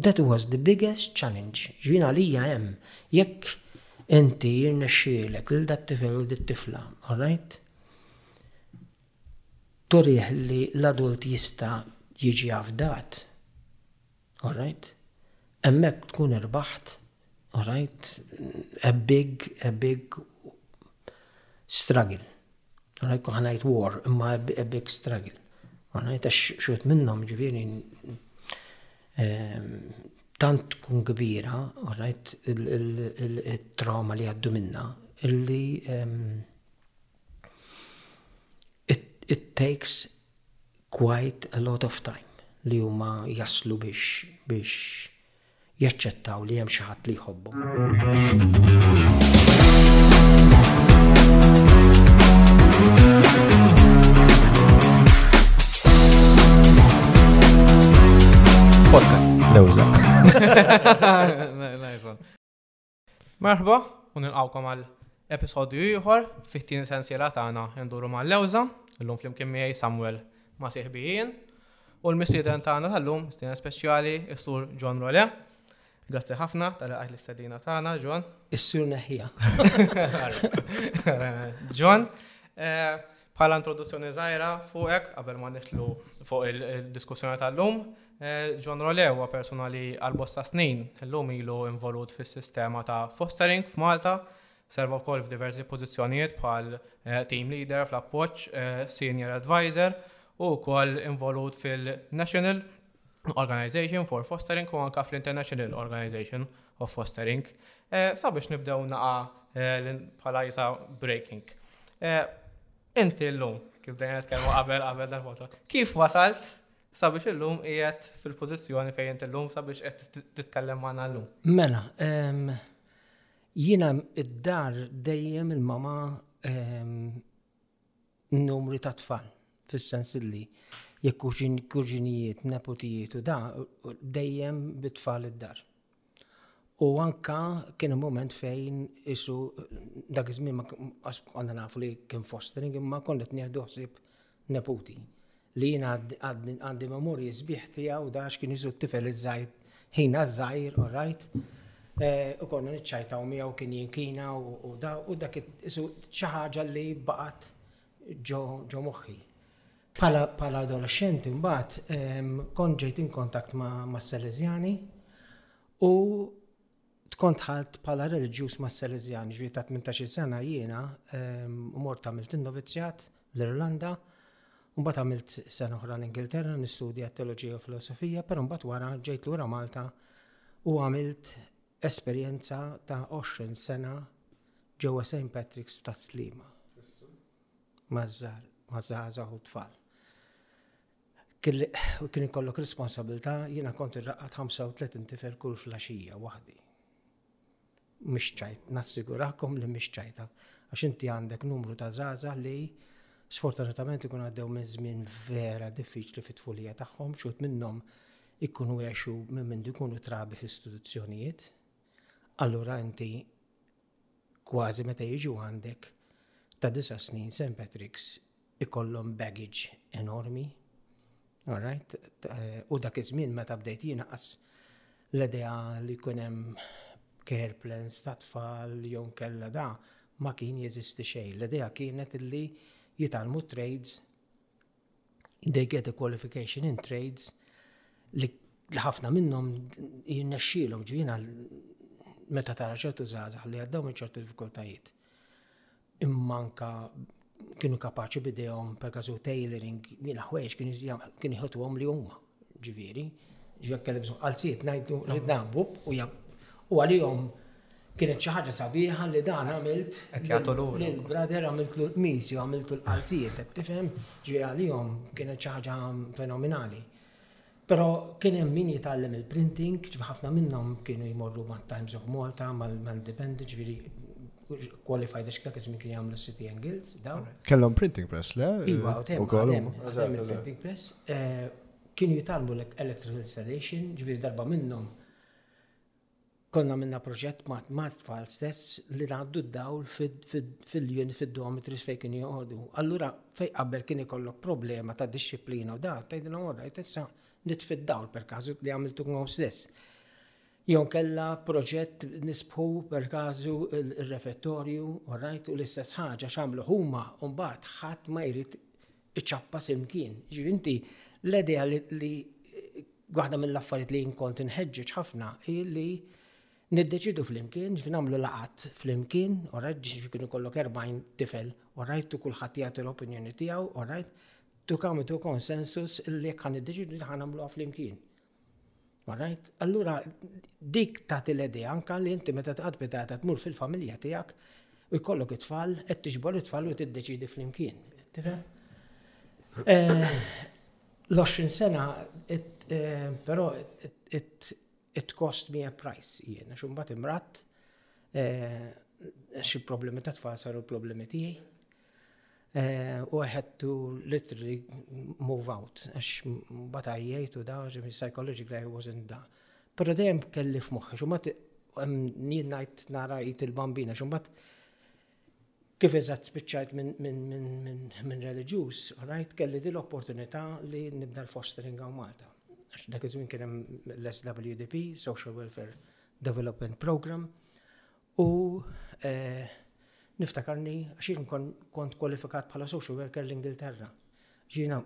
That was the biggest challenge, jiġifieri għalija hemm jekk inti jirnexxielek lil dat-tifel u dit-tifla, alright, turih li l-adult jista' jiġi afdat, alright, hemmhekk tkun irbaħt All right, a big, a big struggle. All right, kuħanajt war, imma a big struggle. All right, għax xut minnom ġiviri ehm, tant tkun kbira, all right, il-trauma li għaddu minna, illi ehm, it takes quite a lot of time li huma jaslu biex biex jaċċettaw li hemm xi ħadd li jħobbhom. Podcast. Lewza. Merħba u nilqawkom għal episodju ieħor fit-tieni sensiela tagħna nduru mal-lewża, illum flimkien miegħi Samuel ma' sieħbijien. U l-mistieden tagħna tal-lum, mistieden speċjali, is-sur John Role. Grazzi ħafna tal-għajt l-istedina tagħna, John. Is-sur neħja. John, eh, Bħala introduzzjoni żgħira fuqek qabel ma nitlu fuq il-diskussjoni tal-lum, eh, John Role huwa persuna li għal bosta snin illum ilu involut fis-sistema ta' fostering f'Malta, serva wkoll f'diversi pożizzjonijiet bħal eh, team leader fl-appoġġ, eh, senior advisor u wkoll involut fil-National Organization for Fostering u anka fl-International Organization of Fostering eh, sabiex nibdew naqa eh, bħala jisa breaking. Eh, inti l-lum, kif dejjem nitkellmu qabel qabel dal-foto, kif wasalt sabiex illum qiegħed fil-pożizzjoni fejn inti llum sabiex qed titkellem magħna llum. Mela, ehm, jiena id-dar dejjem il-mama ehm, numri ta' tfal, fis-sens li jekk kuġinijiet, nepotijiet u da dejjem bit-tfal id-dar. U anka kien il-moment fejn isu dak iż-żmien konna nafu li kien fostering imma konna qed nieħdu ħsieb neputi. li jien għandi memorji sbieħ tiegħu da x'kien jiżu t-tifel iż-żgħir ħina żgħir, all right. Eh, u konna niċċajtaw miegħu kien jinkina u da u dak isu xi ħaġa li baqgħet ġo moħħi. Pala, pala adolescenti mbagħad ehm, kont ġejt in kontakt ma', ma Salesiani u tkont ħadd bħala reliġjuż ma' Salesian, ġifieri ta' 18 sena jiena ehm, u mort għamilt in-novizjat l-Irlanda, mbagħad għamilt sena oħra l-Ingilterra nistudja teoloġija u filosofija, però mbagħad wara ġejt lura Malta u għamilt esperjenza ta' 20 sena ġewwa St. Patrick's ta' Slima. Mażar, mażaza u tfal. Kien ikollok responsabilità, jiena kont irraqqat 35 tifel kull flaxija waħdi. Mhix ċajt, nassigurakom li mhix ċajta, għax inti għandek numru ta' żgħażagħ li sfortunatament ikun għaddew minn żmien vera diffiċli fit-tfulija tagħhom, xut minnhom ikunu għexu minn minn ikunu trabi fl-istituzzjonijiet. Allura inti kważi meta jiġu għandek ta' disa snin St. Patrick's ikollhom baggage enormi. Alright? U dak iż-żmien meta bdejt jinaqas l-idea li jkun hemm care plans ta' tfal jew kella da ma kien jeżisti xejn. L-idea kienet li jitalmu trades they get a qualification in trades li ħafna minnhom jinnexxielhom ġvina meta tara ċertu żgħażagħ li għaddew minn ċertu diffikultajiet. Immanka kienu kapaċi bidejhom per kazu tailoring, jiena ħwejġ kienu jħotuhom li huma. Ġifieri, jekk kellek bżonn qalziet ngħidu li dan bub u jab u għalihom kienet xi ħaġa sabiħa li dan għamilt lil brother għamilt l-qmis jew għamilt l-qalziet qed tifhem ġifieri għalihom kienet xi ħaġa fenomenali. Però kien hemm min jitgħallem il-printing, ġifieri ħafna minnhom kienu jmorru mat-Times of Malta, mal-Independent, ġifieri qualified għax dak iż-żmien kien jagħmlu City and Guilds dawn. Kellhom printing press, le? Iwa, u temm printing press. Eh, kienu jitalmu l-electrical installation, ġifieri darba minnhom konna minna proġett ma' tfal stess li għaddu d-dawl fil-unit fil-dormitories fej kien joqogħdu. Allura fej qabel kien ikollok problema ta' disċiplina u da, tajdilhom għorra, jtessa nitfid dawl per kazu li għamiltu għom stess. Jew inkella proġett nisbħu perkażu r-refettorju, all right, u l-istess ħaġa x'għamlu huma u mbagħad ħadd ma jrid iċappas imkien. Ġifieri inti l-idea li waħda mill-affarijiet li nkont inħeġġeġ ħafna hi li niddeċidu flimkien, ġifieri nagħmlu laqat flimkien, all right, ġifieri kienu kollok 40 tifel, all right, u kulħadd jagħti l-opinjoni tiegħu, all right, to come to consensus li jekk ħan iddeċidu li ħan nagħmluha flimkien. Alright? Allura, dik ta' tiledi anka li inti meta taqad pitata tmur fil-familja tijak u jkollok it-tfal, qed tiġbor it-tfal u tiddeċidi fl-imkien. Eh, L-20 sena, eh, pero it cost me a price, jiena xumbat imrat, eh, xie problemi ta' tfal saru problemi tijaj. u I had to literally move out, għax bat għajjajt u da, ġifiri psychologically I wasn't da. Pero dejjem kelli f'moħħi, xumbat nien najt nara jit il-bambina, xumbat kif eżatt spiċċajt minn reliġjuż, rajt kelli din l-opportunità li nibda l-fostering għaw Malta. Għax dak iż-żmien kien hemm l-SWDP, Social Welfare Development Program, U niftakarni għax jien kont kwalifikat bħala social worker l-Ingilterra. Ġina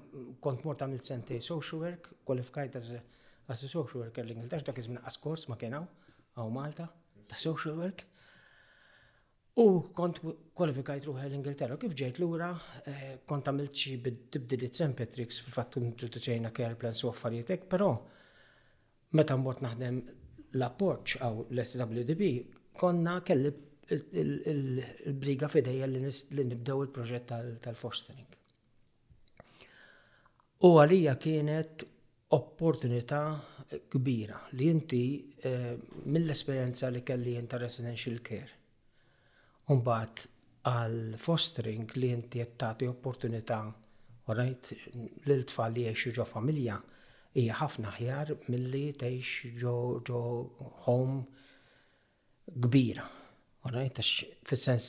kont mort għamilt sentej social work, kwalifikajt as a social worker l-Ingilterra, dak iżmin qas kors ma kien hawn għaw Malta ta' social work. U kont kwalifikajt ruħi l-Ingilterra, kif ġejt lura eh, kont għamilt xi tibdiliet St. Patrick's fil-fatt introduċejna care plans u affarijietek, però Meta mort naħdem l-appoġġ għaw l-SWDB, konna kelli il-briga fidejja li nibdew il-proġett tal-fostering. U għalija kienet opportunità kbira li inti eh, mill-esperjenza li kelli jien ta' residential care U mbagħad għal fostering li inti qed tagħti opportunità right, lil tfal li jgħixu ġo familja hija ħafna ħjar milli tgħix ġo, ġo home kbira. Right, għax fis-sens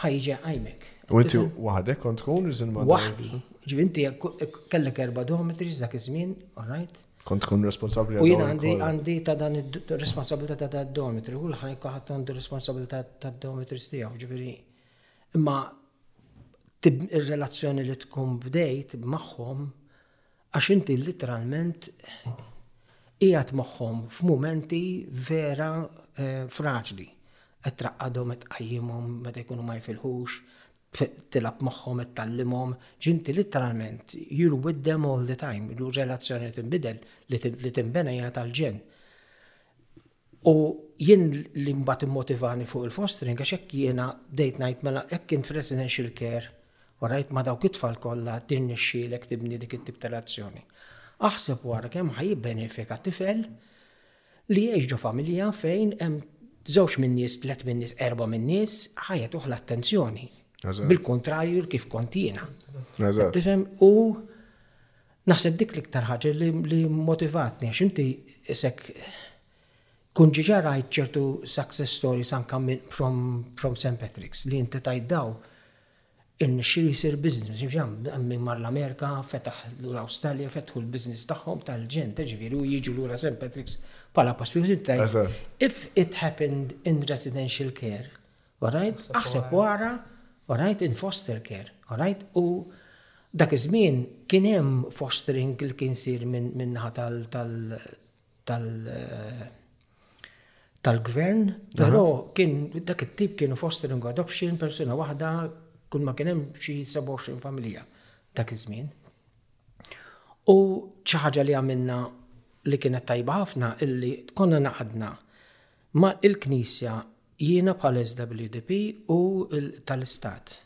ħajġa għajmek. U inti waħdek kont tkun riżin ma' Waħdi. Ġivi inti kellek erba dometri dak iż-żmien, all right? Kont tkun responsabbli għal. U jien għandi għandi ta' dan ir-responsabilità ta' dan dometri, u l-ħajn kaħat għandu responsabilità ta' dometri tiegħu, ġifieri. Imma ir-relazzjoni li tkun bdejt magħhom Għax inti litteralment qiegħed magħhom f'mumenti vera eh, fraġli. Qed traqqadhom, qed tqajjimhom meta jkunu ma jfilħux, tilab magħhom, qed tallimhom. Ġinti litteralment you're with them all the time, relazzjoni tinbidel li tinbena hija tal-ġen. U jien li mbagħad immotivani fuq il-fostering għax hekk jiena bdejt ngħid mela hekk int f'residential care u rajt ma' dawk it-tfal kollha tirnexxielek tibni dik it-tip ta' relazzjoni. Aħseb wara kemm ħa jibbenefika tifel li jgħix ġo familja fejn hemm żewġ min-nies, tliet min-nies, erba' min-nies ħa jagħtuh l-attenzjoni. Bil-kuntrarju kif kont jiena. Tifhem u Naħseb dik l-iktar ħaġa li, li motivatni għax inti isek kun ġiġa rajt ċertu success stories anka from, from St. Patrick's li inti tajt daw il-nixxir jisir business, ġifjam, minn mar l-Amerika, fetaħ l-Australia, fetħu l-business tagħhom tal-ġent, ġifieri u jiġu lura St. Patrick's pala pastur. If it happened in residential care, All right, aħseb wara, all right, in foster care, all right, u dak iż-żmien kien hemm fostering li kien sir minn naħa tal tal eh, tal-gvern, però kien dak it-tip kienu fostering adoption persuna waħda kull ma kien hemm xi 27 familja dak iż-żmien. U xi ħaġa li għamilna li kienet tajba ħafna illi konna naqadna Ma il-Knisja, jiena bħala SWDP u tal-Istat.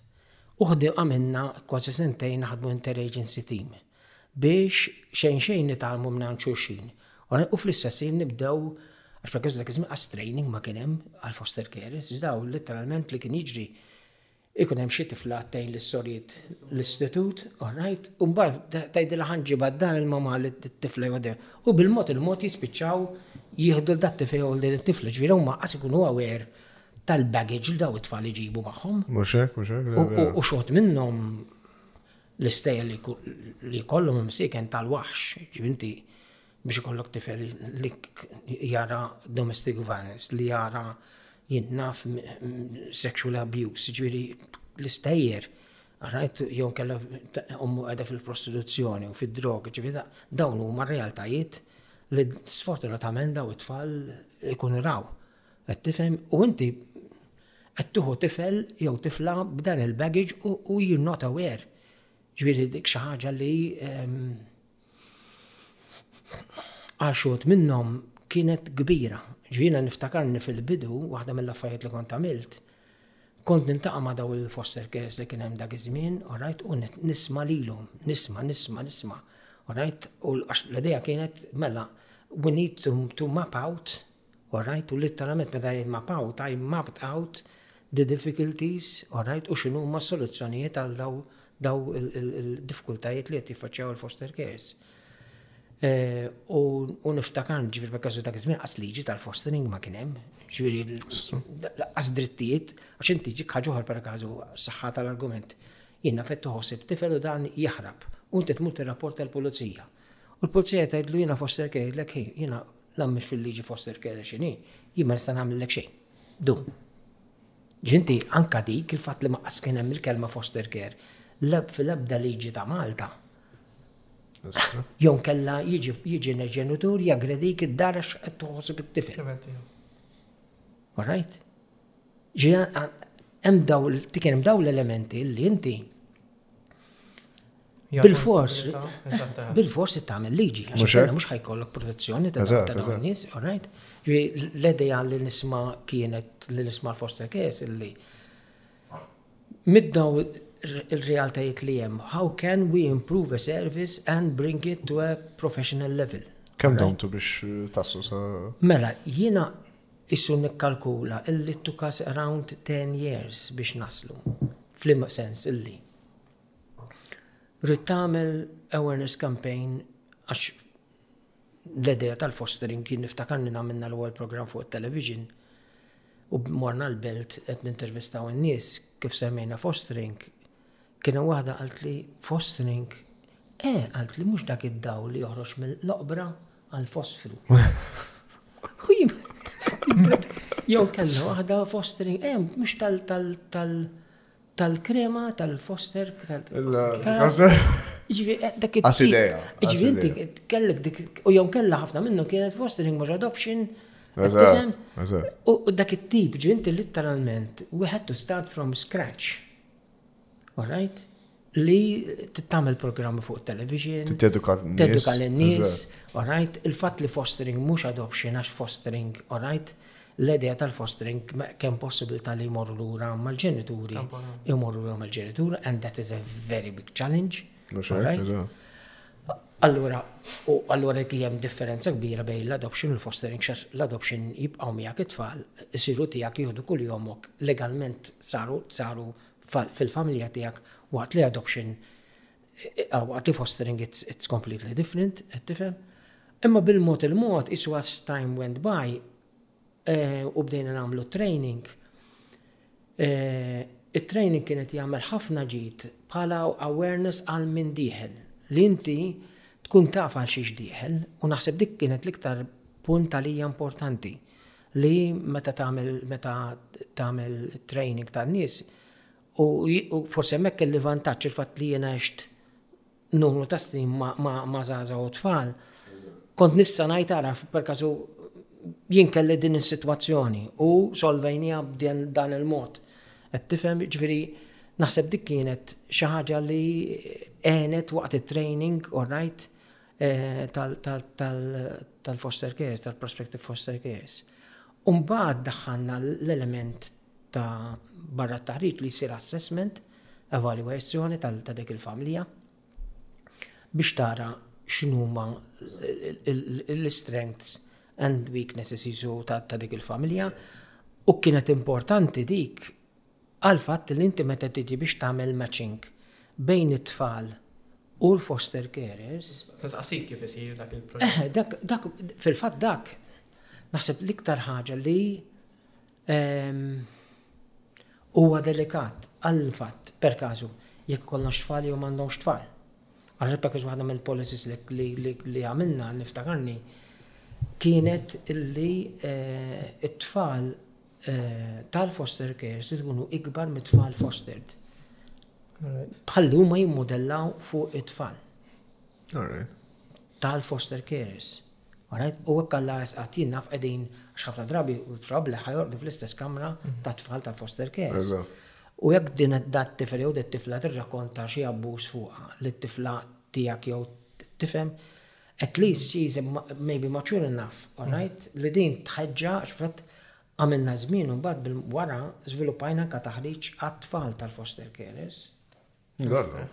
U ħdimna għamilna kważi sentejn naħdmu interagency team biex xejn xejn nitgħallmu minn għand xulxin. U fl-istess ħin nibdew għax fl-għaż dak iż-żmien għas training ma kien hemm għal foster carers, daw letteralment li kien jiġri Ikun hemm xi tifla tgħin lis-sorijiet l-istitut, orajt, u mbagħad tgħidilha ħa nġibha d-dar il-mamà li t-tifla jew U bil-mod il-mod jispiċċaw jieħdu dat-tifel jew din it-tifla, ġifieri huma qas ikunu aware tal-baggage li dawn it-tfal iġibu magħhom. Mhux hekk, mhux hekk. U xogħod minnhom l-istejjer li jkollhom imsieken tal-waħx, ġifieri biex ikollok tifel li jara domestic violence, li jara jinnaf sexual abuse, ġviri l-istajjer, rajt jew kella ummu għada fil-prostituzzjoni u fil-drog, ġviri dawn huma realtajiet li sfortunatament daw it-tfal ikunu raw. Qed tifhem u inti qed tuħu tifel jew tifla b'dan il-baggage u you're not aware. Ġviri dik xi ħaġa li ehm, Għaxħut minnhom kienet kbira. Ġvina niftakarni fil-bidu, waħda mill-affarijiet li kont għamilt, kont nintaqa' ma' daw il-foster cares li kien hemm dak iż-żmien, orajt, u nisma' lilhom, nisma, nisma, nisma. Orajt, u l-idea kienet, mela, we need to, to map out All right, u litteralment meta jgħid map out, I mapped out the difficulties, all right, u xinu ma soluzzjonijiet għal daw il-diffikultajiet li qed jiffaċċjaw il-foster cares. Eh, u niftakar ġifieri ma każ dak iż-żmien qas liġi tal-fostering ma kien hemm, ġifieri qas drittijiet għax inti ġik ħaġa oħra per każu saħħa tal-argument. Jiena fejn toħosib tifel u dan jaħrab u inti tmur tirrapport tal-pulizija. U l-pulizija tgħidlu jiena foster care, lek jiena Nammix fil-liġi foster care xini, jien ma nista' nagħmlilek xejn. Dum. Ġinti anka dik il-fatt li ma qas kien hemm il-kelma foster care lab fil-ebda liġi ta' Malta. Jon kella jiġi ġenitur jagredik id-dar għax qed toħosib it-tifel. Alright? Ġi hemm daw hemm daw l-elementi li inti Bil-fors, bil-fors tagħmel liġi, għax mhux ħajkollok protezzjoni ta' dawn nies, all right? L-idea li nisma kienet li nisma l-foster case illi middaw il-realtajiet li hemm, how can we improve a service and bring it to a professional level? Kemm domtu biex tassu sa. Mela, jiena Qisu nikkalkula illi it took us around ten years biex naslu. F'liema sens illi ridt tagħmel awareness campaign għax l-idea tal-fostering jien niftakarni għamilna l-ewwel programm fuq it-television u morna l-belt qed nintervistaw in-nies kif semmejna fostering Kienem waħda qaltli fostering, eh qaltli mhux dak id-dawl li joħroġ mill-oqbra għall-fosfru. Jew kellha waħda fostering, eh mhux tal-krema tal-foster. Asidea. Ġvinti, kellek dik, u jew kellha ħafna minnu kienet fostering mhux adoption. U dak it-tip, ġvinti literalment, we had to start from scratch. Alright? Li tagħmel programmi fuq television. Teduka l-nies. Teduka l-nies. Alright? Il-fatt li fostering mhux adoption għax fostering, alright? L-idea tal-fostering kemm possibilità li jmorru lura mal-ġenituri, jmorru lura mal-ġenituri, and that is a very big challenge. Allura, u allura jekk hemm differenza kbira bejn l-adoption u l-fostering, xax l-adoption jibqgħu miegħek it-tfal, isiru tiegħek jieħdu kull jomok legalment saru saru fil-familja tiegħek waqt li adoption waqt li fostering it's, it's completely different, qed tifhem. Imma bil-mod il-mod isu as time went by eh, u bdejna nagħmlu training It-training kien qed jagħmel ħafna ġid bħala awareness għal min dieħel, li inti tkun taf għal xiex dieħel u naħseb dik kienet l-iktar punt għalija importanti li meta tagħmel meta tagħmel training tan-nies u forsi hemmhekk kelli vantaġġ il-fatt li jiena għext numru ta' snin ma' żgħażagħ u tfal, kont nista' ngħid ara per kazu jien kelli din is-sitwazzjoni u solvejnija b'din dan il-mod. Qed tifhem ġifieri naħseb dik kienet xi ħaġa li għenet waqt it-training, all right, eh, tal-foster cares, tal-prospective foster cares. Umbagħad daħħalna l-element ta' barra t-taħriġ li jsir assessment, evalwazzjoni ta' dik il-familja biex tara x'numa l-strengths and weaknesses jisu ta' dik il-familja u kienet importanti dik għal fatt li inti meta tiġi biex tagħmel matching bejn it-tfal u l-foster carers. Taqsik kif isir dak il-proċess. Eh, dak, fil-fatt dak, naħseb l-iktar ħaġa li Huwa delikat għall-fatt, perkażu, jekk ikollhomx tfal jew m'għandhomx tfal. Għal ħadd għax waħda mill-policies li għamilna niftakarni kienet li t-tfal tal-foster care se jkunu ikbar mit-tfal fostered. Bħal-li huma jimmodellaw fuq it-tfal. tal-foster carers. U hekk Alla resqat jien naf qegħdin għax ħafna drabi u trab li ħajorqdu fl-istess kamra mhm. tat-tfal tal-foster carers. U jekk din dat tifel jew dat tifla tirrakonta xi abbuż fuqha li t-tifla tiegħek jew tifhem at least she is maybe mature enough, all right, mhm. li din tħeġġa xfett għamilna żmien u mbagħad bil-wara żviluppajna ka taħriġ għat-tfal tal-foster carers Għallu.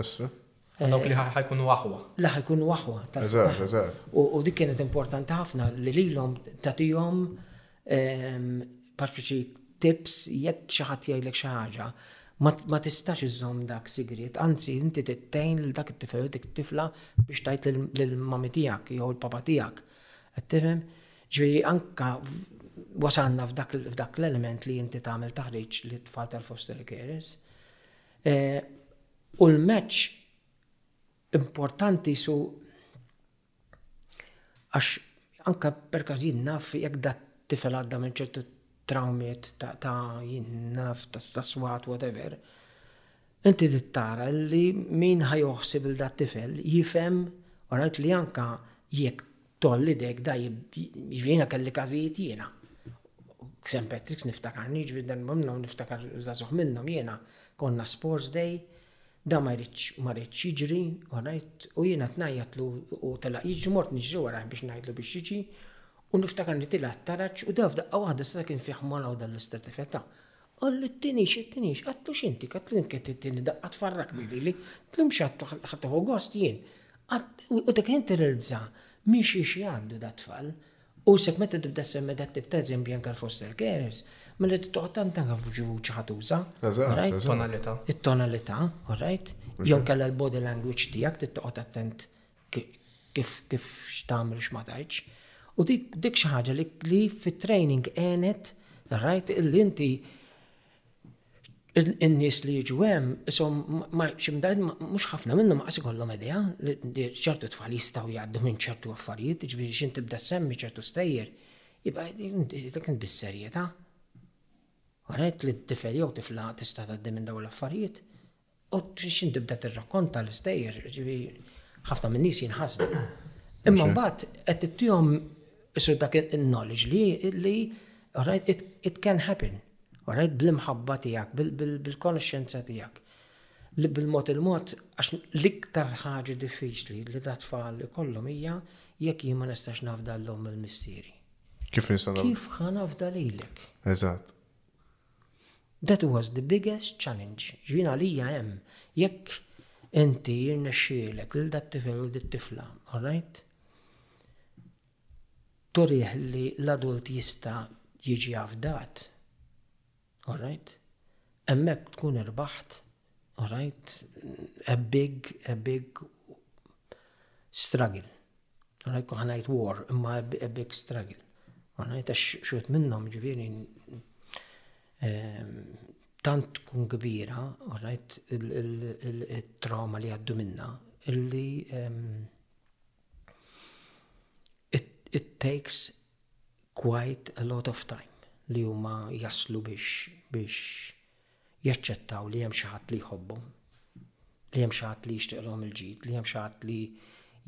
Issa. Dawk li ħajkunu aħwa. La ħajkunu aħwa. Eżatt, eżatt. U dik kienet importanti ħafna li lilhom tagħtihom ehm, paċfiċi tips jekk xi ħadd jgħidlek xi ħaġa ma tistax iżżomm dak sigriet, anzi inti tittejn l dak it-tifel dik tifla biex tajt lill-mami tiegħek jew il-papa tiegħek. Qed tifhem? Ġifieri anke wasalna f'dak l-element li inti tagħmel taħriġ lit-tfal tal-foster carers. U l-match importanti su għax anke per każ jien naf jekk da tifel għadda minn ċertu trawmiet ta' jien naf ta' swat whatever. Inti tittara li min ħajoħsib il-dat tifel jifhem u rajt li anke jekk Toll idejk da jiġifieri jiena kelli każijiet jiena. St. Patrick's niftakarni jiġifieri dan minnhom niftakar żagħżugħ minnhom jiena konna sports day da ma jridx ma ridx jiġri u ngħid u jiena qed ngħajjatlu u telaq jiġri mort niġri warajh biex ngħidlu biex jiġi u niftakarni tilgħat taraġ u da f'daqqa waħda seta' kien fih mall-għoda l-istrati feta' Qal li t-tieni xi t-tieni xi, qatlu x'inti, qatlu int qed ittini daqqa tfarrakni lili, tlum x'għattu ħa tieħu gost jien. U dak ħin tirrealizza minn xi xi jgħaddu dat-tfal. U sek meta tibda ssemmi dat tip ta' eżempji anke l-foster carers, mela trid toqgħod tant anke f'vuċi ħatuża. Eżatt. Tonalità. It-tonalità, all right? Jew inkella l-body language tiegħek trid toqgħod attent kif x'tagħmel u x'ma tgħidx. U dik xi ħaġa li fit-training għenet rajt li inti in-nies li jiġu hemm isom ximdajn mhux ħafna minnhom qas ikollhom idea li ċertu tfal jistgħu jgħaddu minn ċertu affarijiet, ġifieri xi tibda semmi ċertu stejjer, jibqa' dik bis-serjetà. Rajt li t-tifel jew tifla tista' tgħaddi minn dawn l-affarijiet. U x'in tibda tirrakkonta l-istejjer, ġifieri ħafna min-nies jinħasdu. Imma mbagħad qed tittihom isir dak il-knowledge li li right it, it can happen. Right bl-imħabba tiegħek, bil-konoxxenza tiegħek. Li bil-mod il-mod għax l-iktar ħaġa diffiċli li da tfal ikollhom hija jekk jien ma nistax nafda l-lom il-missieri. Kif nista' Kif ħa nafda lilek? Eżatt. That was the biggest challenge, jiġifieri għalija hemm jekk inti jirnexxielek lil dat-tifel u dit-tifla, alright, turih li l-adult jista' jiġi afdat, alright, hemmhekk tkun irbaħt All right, a big, a big struggle. All right, kuħanajt war, imma a big struggle. All right, għax xut minnom ġiviri ehm, tant tkun kbira, all right, il-trauma li għaddu minna, illi ehm, it takes quite a lot of time li huma jaslu biex biex jaċċettaw li hemm xi ħadd li jħobbhom, li hemm xi ħadd li jixtieqlhom il-ġid, li hemm xi ħadd li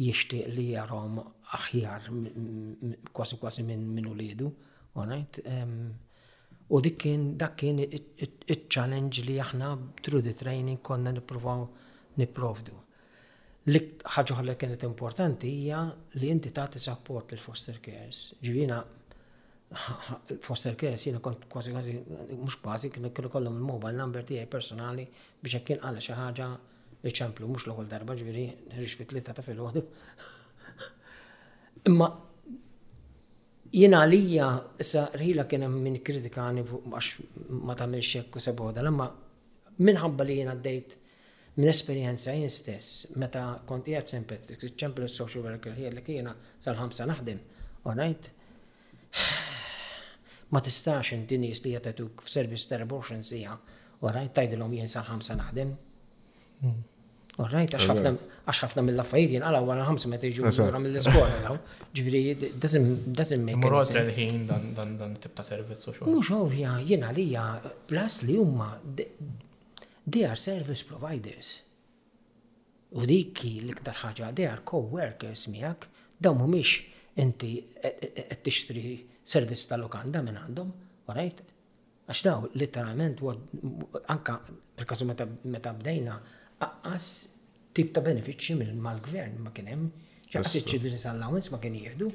jixtieq li jarahom aħjar kważi kważi minn min uliedu, onajt. U dik kien dak kien iċ-challenge li aħna through the training konna nippruvaw nipprovdu. L-iktar ħaġa oħra li kienet importanti hija li inti tagħti sapport lil foster cares. Ġifieri foster cares jiena kont kważi kważi mhux kważi kienu kollhom il-mobile number tiegħi personali biex hekk inqala xi ħaġa iċemplu mhux l-ewwel darba ġifieri ħriġ fit tlieta ta' filgħodu. Imma jiena għalija issa rħila kien hemm min kritikani għax ma tagħmilx hekk u sebgħu dan imma minħabba li jiena għaddejt Minn esperjenza jien stess meta kont qiegħed St. Patrick's iċ-Chapel u s-Social Worker jgħidlek jiena sal-ħamsa naħdem u ngħid ma tistax inti nies li qed ituk f'service ta' 24 siegħa u rajt tgħidilhom jien sal-ħamsa naħdem. Hmm. U rajt għax ħafna mill-affarijiet jinqalgħu wara ħamsa meta jiġu wara mill-iskola daw. Ġifieri doesn't make Mur għodda l-ħin dan tip ta' servizz u xogħol. Mhux ovvja, jien għalija plus li huma They are service providers. U dik hi l-iktar ħaġa, they are co-workers miegħek, dawn mhumiex inti qed tixtri servizz ta' lukanda minn għandhom, orajt? Għax dawn litteralment anke fil-każ meta bdejna aqqas tip ta' benefiċċji mal-gvern ma kien hemm, ġaqas iċ-children's allowance ma kien jieħdu.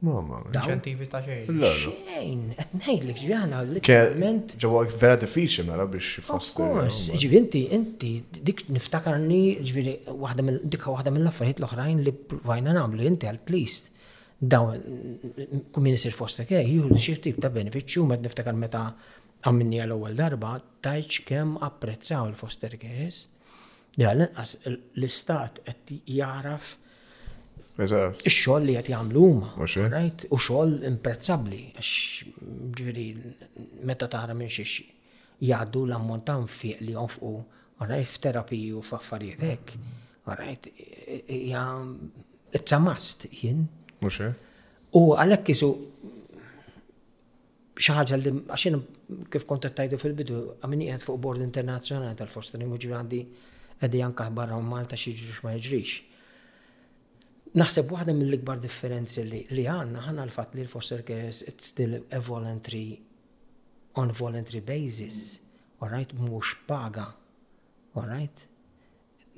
Mama, inċentivi ta' xejn. Xejn, qed ngħidlek ġifieri aħna literalment. Ġewwa vera diffiċli mela biex jifostu. Ġifieri inti inti dik niftakarni ġifieri waħda mill dik waħda mill-affarijiet l-oħrajn li provajna nagħmlu inti at least daw kum min isir fosta kej, jieħu xi tip ta' benefiċċju met niftakar meta għamminni għal ewwel darba tajċ kemm apprezzaw il-foster cares. Li għall-inqas l-istat qed jagħraf ix-xogħol li qed jagħmlu huma. U xogħol imprezzabbli għax ġifieri meta tara minn xiex jgħaddu l-ammont ta' nfiq li jonfqu għarajt f'terapiji u f'affarijiet hekk. Għarajt hija it's a must jien. U għalhekk isu xi ħaġa li għax jien kif kont qed tgħidu fil-bidu għamini qiegħed fuq bord internazzjonali tal-fostering u ġifieri għandi qegħdi anke barra u Malta xi jiġri x'ma jiġrix. Naħseb waħda mill-ikbar differenzi li għandna ħana l-fatt li l-foster care is still a voluntary on voluntary basis, all right, mhux paga, all right?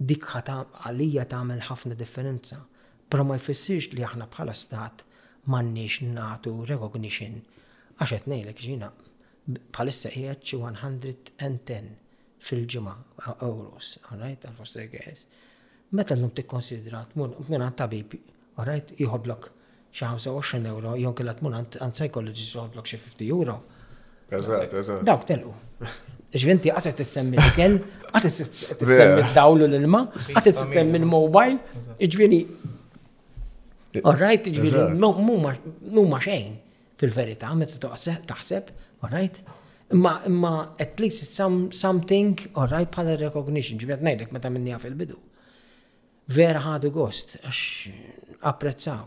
Dik għalija tagħmel ħafna differenza, però ma jfissirx li aħna bħala stat m'għandniex nagħtu recognition għax qed ngħidlek jiena bħalissa qiegħed xi 110 fil-ġimgħa ewros, alright, għall-foster carers. Meta llum tikkonsidra tmur għand tabib Orajt, joħodlok xi 25 ewro jew kella tmur għand għand psychologist joħodlok xi 50 ewro. Eżatt, eżatt. Dawk telqu. Ġifieri inti qaset tissemmi l-ikel, qaset tissemmi d-dawl u l-ilma, qaset tissemmi l-mobile, ġifieri Orajt, ġifieri Eżatt. mu- mhuma mhuma xejn fil-verità meta toqse- taħseb, orajt. Imma imma at least it's some, something, orajt bħala recognition, ġifieri qed ngħidlek meta minnija fil-bidu. Vera ħadu gost għax apprezzaw.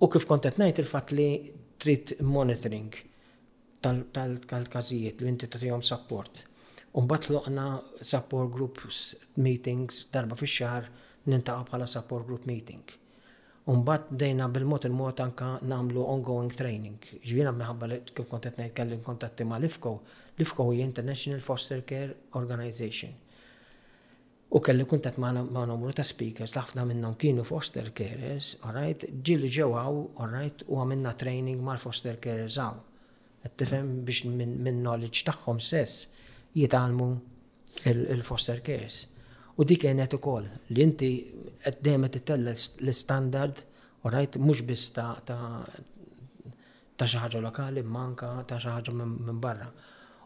U kif kont qed ngħid il-fatt li trid monitoring tal-każijiet li inti tagħtihom support. Umbat loqna support groups meetings darba fix xahar nintaqgħu bħala support group meeting. Umbat dejna bil-mod il-mod anka nagħmlu ongoing training. Ġvina minħabba li kif kont qed ngħid kellim kontatti ma' l-IFCO, l-IFCO hija International Foster Care Organization. u kelli kuntatt ma' numru ta' speakers li ħafna minnhom kienu foster carers, alright, ġieli ġew hawn, alright, u għamilna training mal-foster carers hawn, qed tifhem, biex min-knowledge tagħhom stess jitgħallmu l-foster carers. U dik għenet ukoll li inti qed dejjem qed ittella' l-istandard, alright, mhux biss ta' ta' xi ħaġa lokali imma anke ta' xi ħaġa minn barra.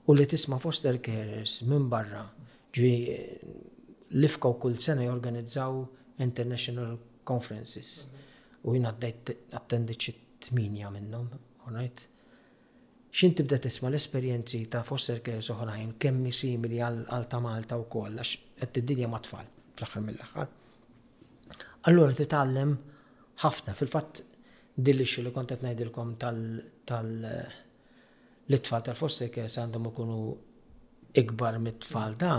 U li tisma' foster carers minn barra, ġvi l-ifka u kull sena jorganizzaw international conferences. U jina għaddejt attendit xi tminja minnhom, alright? Xin tibda tisma' l-esperjenzi ta' foster carers oħrajn kemm simili għal ta' Malta wkoll għax qed tiddilja ma' tfal fl-aħħar mill-aħħar. Allura titgħallem ħafna, fil-fatt Din l-issue li kont qed ngħidilkom tal li t-tfal tal-foster care se għandhom ikunu ikbar mit-tfal ta'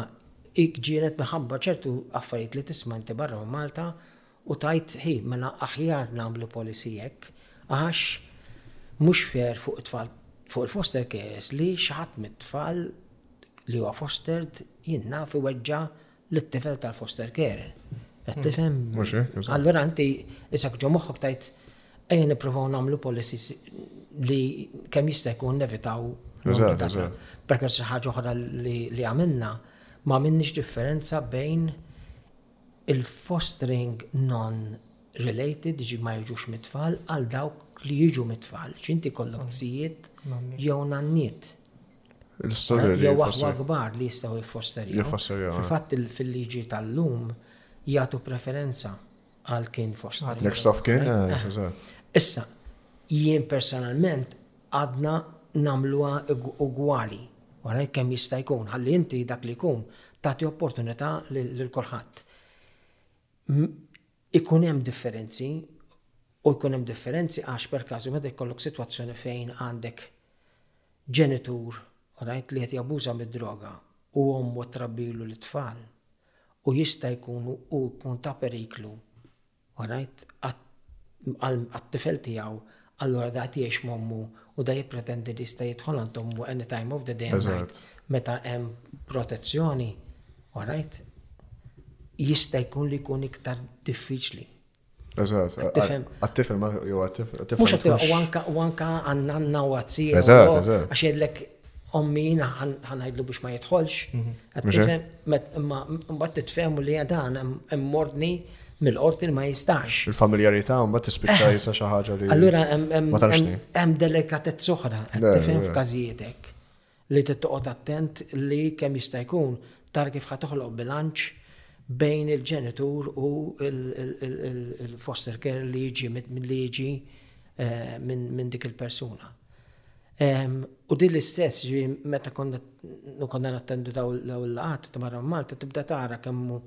ġienet minħabba ċertu affarijiet li tisma' inti barra minn Malta u tgħid hi mela aħjar nagħmlu policy hekk għax mhux fair fuq it-tfal fuq il-foster cares li xi ħadd mit-tfal li huwa fostered jinnaf iweġġa' Lit-tifel tal-foster care. Qed hmm. tifhem? Mhux hekk. Allura inti isek ġo moħħok tajt ejja nippruvaw nagħmlu policies li kemm jista' jkun nevitaw. Perk xi ħaġa oħra li għamilna ma minnix differenza bejn il-fostering non-related ġi ma jiġux mit-tfal għal dawk li jiġu mit-tfal. ċinti kollok zijiet jew nanniet. Jew aħwa kbar li jistgħu jiffosterjaw. Fil-fatt fil-liġi tal-lum jagħtu preferenza għal kien foster. Next of kien, eh, eh, eh. Issa, jien personalment għadna namluha ugwali. Wara kemm jista' jkun, ħalli inti dak li jkun tagħti opportunità lil kulħadd. Ikun hemm differenzi u jkun hemm differenzi għax perkażu meta jkollok sitwazzjoni fejn għandek ġenitur right, li qed jabbuża mid-droga u ommu trabbilu lit-tfal u jista' jkun hu jkun ta' periklu right, għat-tifel tiegħu Allura da qed jgħix ma' ommu u da jippretendi li jista' jidħol għand ommu any time of the day and night meta hemm protezzjoni, alright? Jista' jkun li jkun iktar diffiċli. Eżatt, għat-tifel jew għat-tifel. Mhux għat-tifel, u anka għan-nanna u għat-sija. Eżatt, eżatt. Għax jgħidlek ommina ħanajdlu biex ma jidħolx. Imma mbagħad titfehmu li dan hemm ordni mill-qorti li ma jistax. Il-familjarità mbagħad tispiċċa jisa xi ħaġa li. Allura hemm delikatezz oħra qed tifhem f'każijiet hekk li tittoqgħod attent li kemm jista' jkun tar kif ħa toħloq bilanċ bejn il-ġenitur u il-foster care li jiġi li jiġi eh, minn dik il-persuna. U din l-istess ġi meta konna nattendu daw l-laqat ta' barra Malta tibda tara kemm hu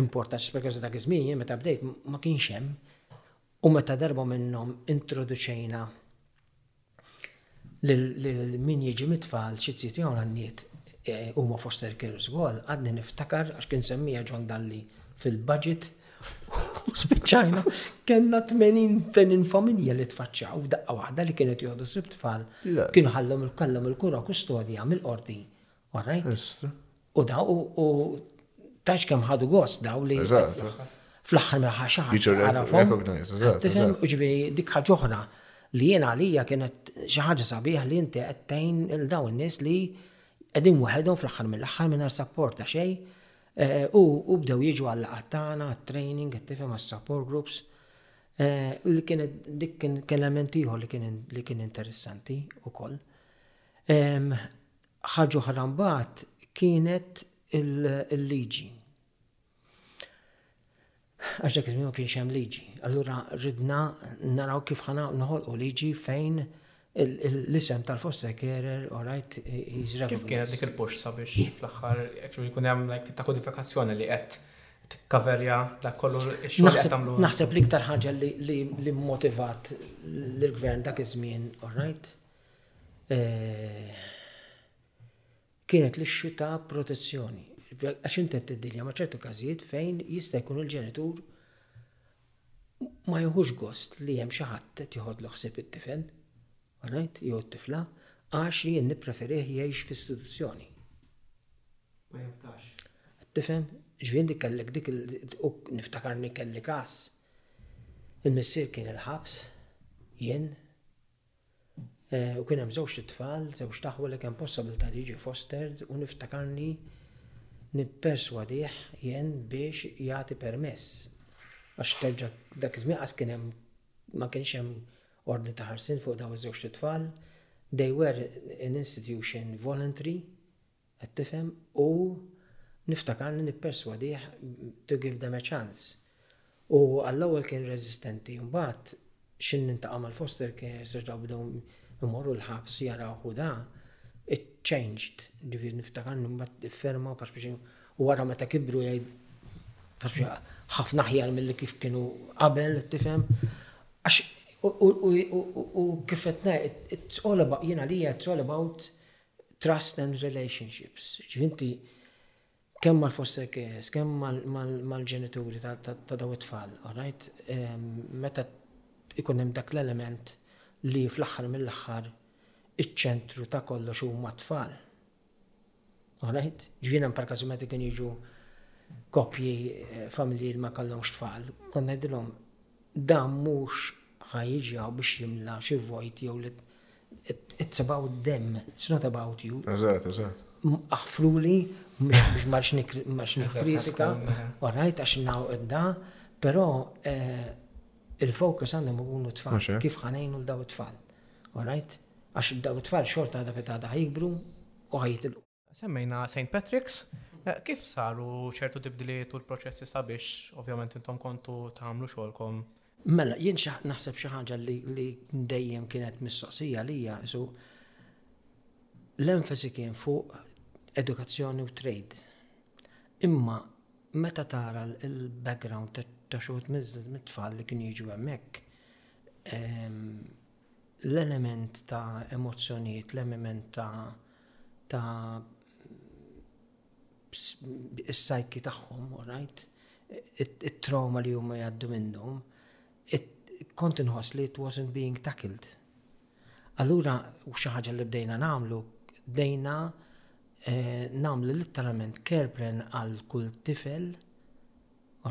importanti speċjalment dak iż-żmien jien meta bdejt ma kienx hemm u meta darba minnhom introduċejna lil min jiġi mit-tfal xi ziti jew nanniet huma foster carers ukoll għadni niftakar għax kien semmiha John Dalli fil-budget U spiċċajna, kellna 80 familja li tfaċċaw daqqa waħda li kienet joħdu sib tfal. Kienu ħallhom il-kallhom il-kura kustodja mill-qorti. U da u taċ kemm ħadu gost daw li. Fl-aħħar mill-ħa xaħat. Għarafhom. Tifhem, ġifieri dik ħaġoħra li jien għalija kienet xi ħaġa sabiħ li inti qed tgħin il daw in-nies li qegħdin waħedhom fl-aħħar mill-aħħar mingħajr sapporta xejn U u bdew jiġu għal-laqgħat tagħna, għat-training, qed tifhem, għas-support groups. Eh, li kien dik kien kien element ieħor li kien li kien interessanti wkoll. Em, Ħaġa oħra mbagħad kienet il- il-liġi. Għax dak iż-żmien ma kienx hemm liġi. Allura ridna naraw kif ħa noħolqu liġi fejn l-isem tal-foster carer, all right, he's recognized. Kif kienet dik il-push sabiex fl-aħħar, actually kun hemm like ta' kodifikazzjoni li qed tikkaverja dak kollu x-xogħol qed tagħmlu. Naħseb li iktar ħaġa li motivat l-gvern dak iż-żmien, all right, eh, kienet l-issue ta' protezzjoni, għax inti qed tiddilja ma' ċertu każijiet fejn jista' jkun il-ġenitur ma jieħux gost li hemm xi ħadd qed joħodlu ħsieb it-tifel, alright, jew it-tifla, għax jien nippreferih jgħix f'istituzzjoni. Ma jafdax. Tifhem? Ġifieri inti kellek dik niftakarni kelli każ. Il-missier kien il-ħabs, jien, U kien hemm żewġt itfal, żewġt aħwa li kien possibilità li jiġi fostered u niftakarni nipperswadih jien biex jagħti permess. Għax terġa' dak iż-żmien qas kien hemm ma kienx hemm ordni ta' ħarsien fuq dawn iż-żewġt itfal. They were in institution voluntary, Qed tifhem? U niftakarni nipperswadih to give them a chance. U għall-ewwel kien reżistenti, imbagħad xi nintaqa' mal-foster carers għax dawn bdew imorru l-ħabs jaraw hu da, it changed. Ġifieri niftakarni mbagħad ifferma pass biex u wara meta kibru jgħid pass ħafna aħjar milli kif kienu qabel, tifhem? Għax u kif qed ngħid, it's all about, jien għalija it's all about trust and relationships. Ġifieri inti kemm mal-foster carers, kemm mal-ġenituri ta' daw it-tfal, alright? Meta ikun hemm dak l-element li fl-aħħar mill-aħħar iċ-ċentru ta' kollox huma t-tfal. Alright? Ġifieri hemm parkażi meta kien jiġu koppji eh, familji li ma kellhomx tfal, kont ngħidilhom Dan mhux ħa jiġi hawn biex jimla xi vojt jew li it's about them, it's not about you. Eżatt, eżatt. Aħfruli biex ma x'nix nikkritika, all right, għax naw da, però eh, il-fokus għandhom ikunu tfal, eh? kif ħanejnu l-daw it-tfal. All right? Għax daw it-tfal xorta għadha fit għadha ħajbru u ħajitilqu. Semmejna St. Patrick's, kif saru ċertu tibdiliet u l-proċessi sabiex ovvjament intom kontu tagħmlu xogħolkom? Mela, jien naħseb xi ħaġa li dejjem kienet mistoqsija lija, so l-enfasi kien fuq edukazzjoni u trade. Imma meta tara l-background ta' xogħol mit-tfal li kien jiġu hemmhekk, ehm, l-element ta' emozzjonijiet, l-emiment ta' ta' is-psyche tagħhom, right? it-trauma li huma jgħaddu minnhom, kont inħoss li it wasn't being tackled. Allura, u xi ħaġa li bdejna nagħmlu, bdejna eh, nagħmlu litteralment care plan għal kull tifel,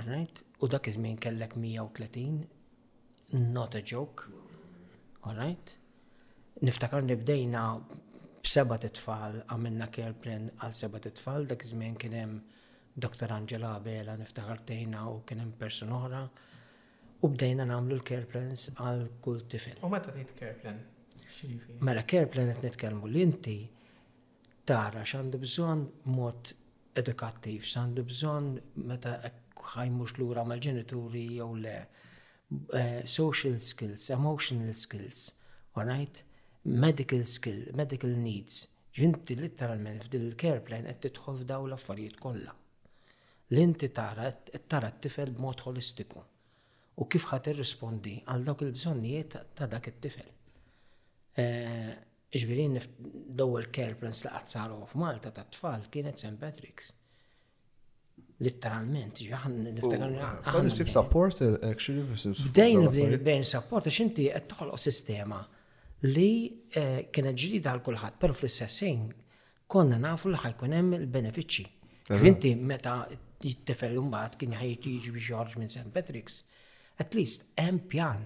right? u dak iż-żmien kellek 130 Not a joke. All right? Niftakar li bdejna b'seba' titfal għamilna care plan għal seba' titfal, dak iż-żmien kien hemm Dr. Angela Abela niftakar tejna u kien hemm person oħra. U bdejna nagħmlu l-care plans għal kull tifel. U meta tgħid care plan? Mela care plan qed nitkellmu li inti tara x'għandu bżonn b'mod edukattiv, x'għandu bżonn meta ħajmux lura mal-ġenituri jew le. Eh, social skills, emotional skills, alright? Medical skill, medical needs. Jinti literalment f'dil il-care plan qed tidħol f'daw l-affarijiet kollha. L-inti tara tara t-tifel b'mod holistiku u kif ħadd irrispondi għal dawk il-bżonnijiet ta' dak it-tifel. Eh, Jiġifieri l-ewwel care plans li qatt saru f'Malta tat-tfal kienet St. Patrick's. Litteralment, ġaħan niftakar. Għad isib support, actually, Bdejn bdejn support, għax inti qed toħloq sistema li eh, kienet ġdida għal kulħadd, però fl-istessin konna nafu li ħajkun hemm il-benefiċċji. Inti meta jittefel mbagħad kien ħajt jiġi biex joħorġ minn St. Patrick's, at least hemm pjan.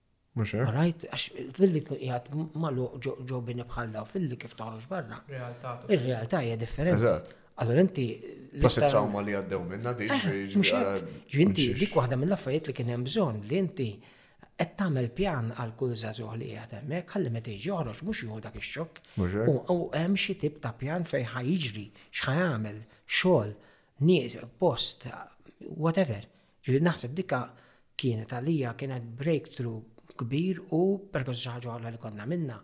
Mux hekk? Rajt, għax filli jgħat malu ġo bini bħal daw, filli kif toħroġ barra. Il-realtà hija differenti. Eżatt. Allora inti. Plus it-trauma li għaddew minna diġ. Eh, Ġvinti, dik waħda mill-affarijiet li kien hemm bżonn li inti qed tagħmel pjan għal kull żagħżugħ li qiegħed hemmhekk ħalli meta jiġi joħroġ mhux jieħu dak ix-xokk. U hemm xi tip ta' pjan fejn ħa jiġri, x'ħa jagħmel, xogħol, nies, post, whatever. Ġifieri naħseb dikka kienet għalija kienet breakthrough kbir u perkos xi ħaġa oħra li konna minna.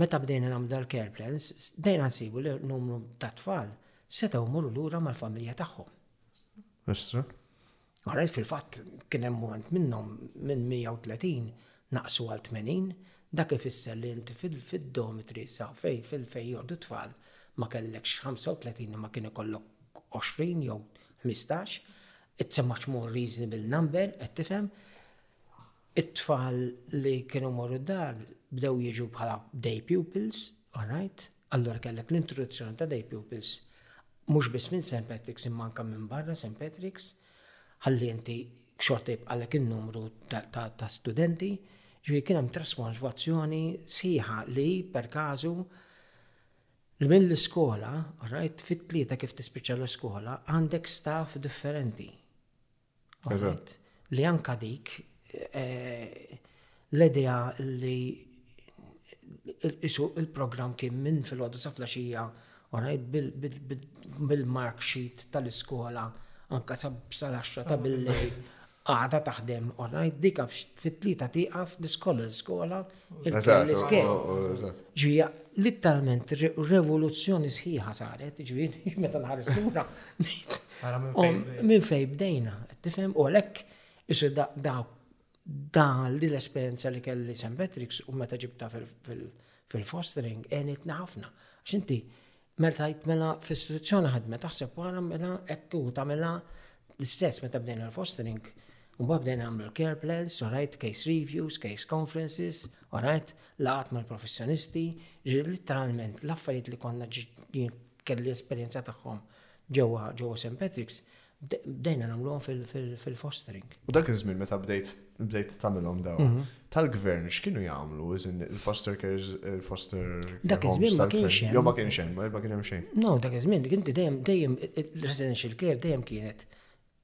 Meta bdejna nagħmlu dal-care plans, bdejna nsibu li numru ta' tfal setgħu jmorru lura mal-familja tagħhom. Estra. Għarajt fil-fatt kien hemm moment minnhom minn 130 naqsu għal 80, dak ifisser li inti fid-domitri sa fej fil-fej jordu tfal ma kellekx 35 ma kien ikollok 20 jew 15, It's a much more reasonable number, qed tifhem. It-tfal li kienu morru d-dar bdew jiġu bħala day pupils, alright? Allora kellek l-introduzzjoni ta' day pupils mhux biss minn St. Patrick's imma anke minn barra St. Patrick's, ħalli inti xorta jibqalek in-numru ta' studenti, ġifieri kien hemm trasformazzjoni sħiħa li per kazu Li mill-iskola, alright, fit-tlieta kif tispiċċa l-iskola, għandek staff differenti. Eżatt. Li anka dik eh, l-idea li isu il-programm kien minn fil-għodu sa flaxija, alright, bil-mark sheet tal-iskola, anka sa l-10 ta' bil-lej, Għada taħdem alright dik għax fit-tlieta tieqaf l-iskola l-iskola il-kell l-iskema. Ġvija, litteralment revoluzzjoni sħiħa saret, ġviri, meta nħares lura. Minn fejn bdejna, tifhem u għalhekk isu da da li l-esperjenza li kelli St. Patrick's u meta ġibta fil-fostering għenitna ħafna. X'inti Mela tajt mela f'istituzzjoni ħadmet taħseb wara mela hekk u tagħmilha l-istess meta bdejna l-fostering. Mbagħad bdejna nagħmlu l-care plans, right, case reviews, case conferences, right, laqat mal-professjonisti, ġieli literalment l-affarijiet li konna kelli esperjenza tagħhom ġewwa ġewwa St. Patrick's Bdejna nagħmluhom fil-fostering. U dak iż-żmien meta bdejt tagħmilhom daw, mhm. tal-gvern x'kienu jagħmlu il-foster cares il-foster Dak iż-żmien ma kienx hemm. Jew ma kienx hemm, ma kien hemm xejn. No, dak iż-żmien inti dejjem dejjem residential care dejjem kienet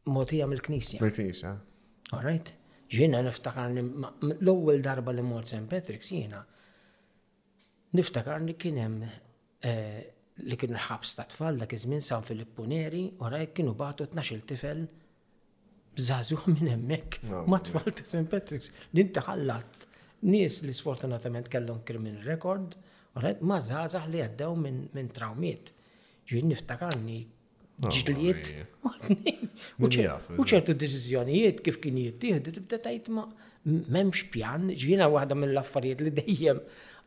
mogħtija mill-knisja. Mill-knisja. All right. Ġiena niftakar l-ewwel darba li mort St. Patrick's jiena Niftakar li kien hemm li kien il-ħabs tat-tfal dak iż-żmien San Filippu Neri u rajt kienu bagħtu tnax-il tifel żagħżugħ minn hemmhekk ma' tfal ta' St. Patrick's li ntaħallat nies li sfortunatament kellhom criminal record u rajt ma' żgħażagħ li għaddew minn trawmiet. Ġifieri niftakarni ġlied. U ċertu deċiżjonijiet kif kien jittieħdu tibda tajt ma m'hemmx pjan, ġiena waħda mill-affarijiet li dejjem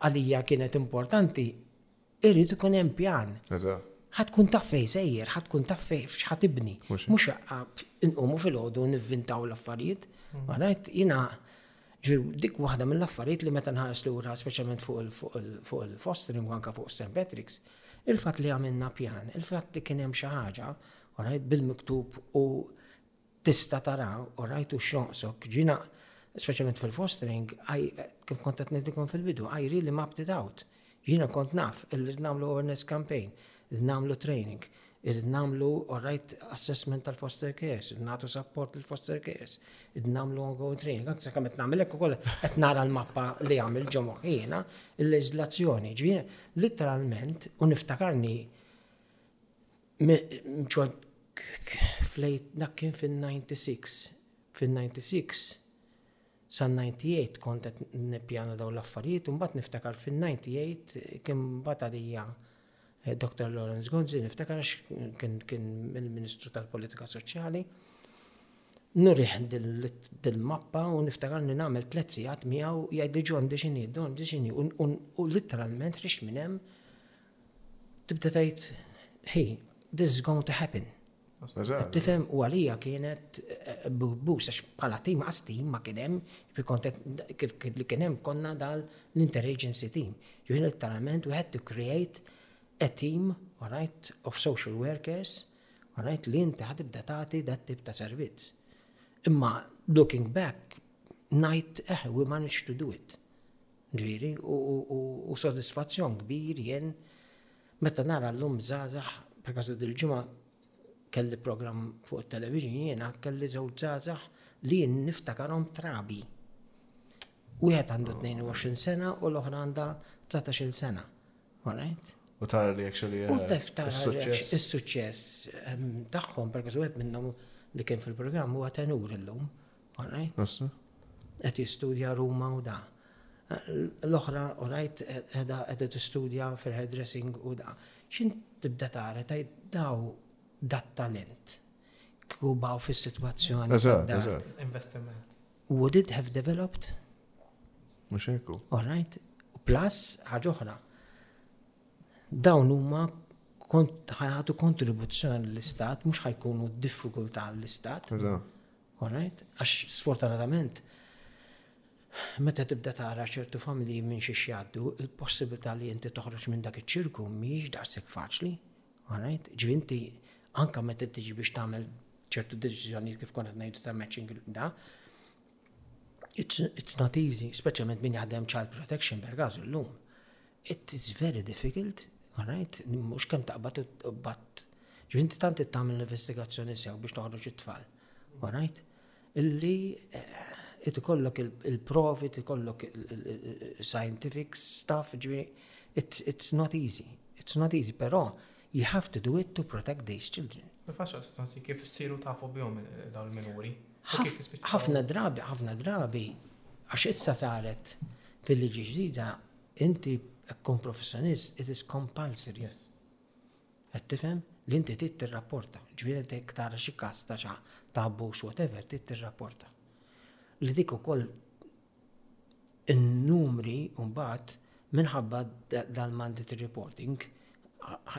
għalija kienet importanti, irrid ikun hemm pjan. Ħad tkun taf fejn sejjer, ħad tkun taf fejn x'ħad ibni. Mhux inqumu fil-ħodu nivvintaw l-affarijiet. Marajt mm. jiena Ġiru, dik waħda mill-affarijiet li meta nħares lura, speċjalment fuq il-fostering u anka fuq St. Patrick's, il-fatt li għamilna pjan, il-fatt li kien hemm xi ħaġa, orajt bil-miktub u tista tara, orajt u x'jonqsok, ġina, speċjalment fil-fostering, kif kont qed ngħidilkom fil-bidu, I really mapped it out. Jiena kont naf irrid nagħmlu awareness campaign, irrid nagħmlu training, irrid nagħmlu right assessment tal-foster cares, irrid nagħtu support lill-foster cares, irrid nagħmlu ongoing training, anke sakemm qed nagħmel hekk ukoll qed nara l-mappa li għamil ġo moħħina, il-leġislazzjoni, ġifieri literalment u niftakarni flejt dak kien fin-96, fin-96 San-98 kont qed nippjana dawn l-affarijiet u mbagħad niftakar fin-98 kien bagħat għalija Dr. Lawrence Gonzi niftakar għax kien il-Ministru tal-Politika Soċjali. Nurih dil-mappa u niftakar li nagħmel tliet sigħat miegħu jgħidli John di x'inhi, Don di x'inhi u literalment rix minn hemm tibda tgħid hi, this is going to happen. Qed tifhem u għalija kienet eh, boost għax bħala tim għas tim ma kien hemm fil-kontet kif kif li kien hemm konna dal l-interagency team. Ġifieri letteralment we had to create a team, all right, of social workers, all right, li inti ħatibda tagħti dat tip ta' servizz. Imma looking back, najt eh, we managed to do it. Ġifieri, u, u, u, u sodisfazzjon kbir jien Meta nara llum żgħażagħ, pereżempju dil-ġimgħa kelli programm fuq it-television jiena kelli żewġ żgħażagħ li jien niftakarhom trabi. Wieħed għandu 22 sena u l-oħra għandha 19-il sena. Alright? U tara li actually. U eh, tara is-suċċess ehm, tagħhom, pereżempju wieħed minnhom li kien fil-programm huwa tenur illum. Qed jistudja Ruma u da. L-oħra, u rajt, edha edha tistudja fil-hairdressing u da. Xin tibda tara ta' daw dat talent kkubaw fis-sitwazzjoni. Eżatt, eżatt. Investiment. Would it have developed? Mhux hekku. All right. Plus ħaġa oħra. Dawn huma ħajatu kontribuzzjoni l-istat, mhux ħajkunu diffikultà l-istat. All right? Għax sfortunatament meta tibda tara ċertu familji minn xi jgħaddu, il-possibilità li inti toħroġ minn dak iċ-ċirku mhijiex daqshekk faċli. All right? Ġvinti anka meta tiġi biex tagħmel ċertu deċiżjonijiet kif konna ngħidu ta' matching da, it's not easy, speċjalment min jaħdem child protection per l-lum. It's very difficult, għarajt, mux kem taqbat bat. Ġvinti tant it-tamil investigazzjoni sew biex toħroġ it-tfal. Għarajt, illi eh, it kollok il-provi, it kollok scientific stuff, ġviri, it's not easy. It's not easy, pero you have to do it to protect these children. Faxa, tansi kif s-siru tafu bjom eh, dal minuri ħafna drabi, ħafna drabi, għax issa saret fil-liġi ġdida, Inti tkun professjonist, it is compulsory. Qed tifhem? Li inti trid tirrapporta. Ġifieri inti jekk tara xi każ ta' xi ta' abbuż whatever trid tirrapporta. Li dik ukoll in-numri mbagħad minħabba dal-mandatory reporting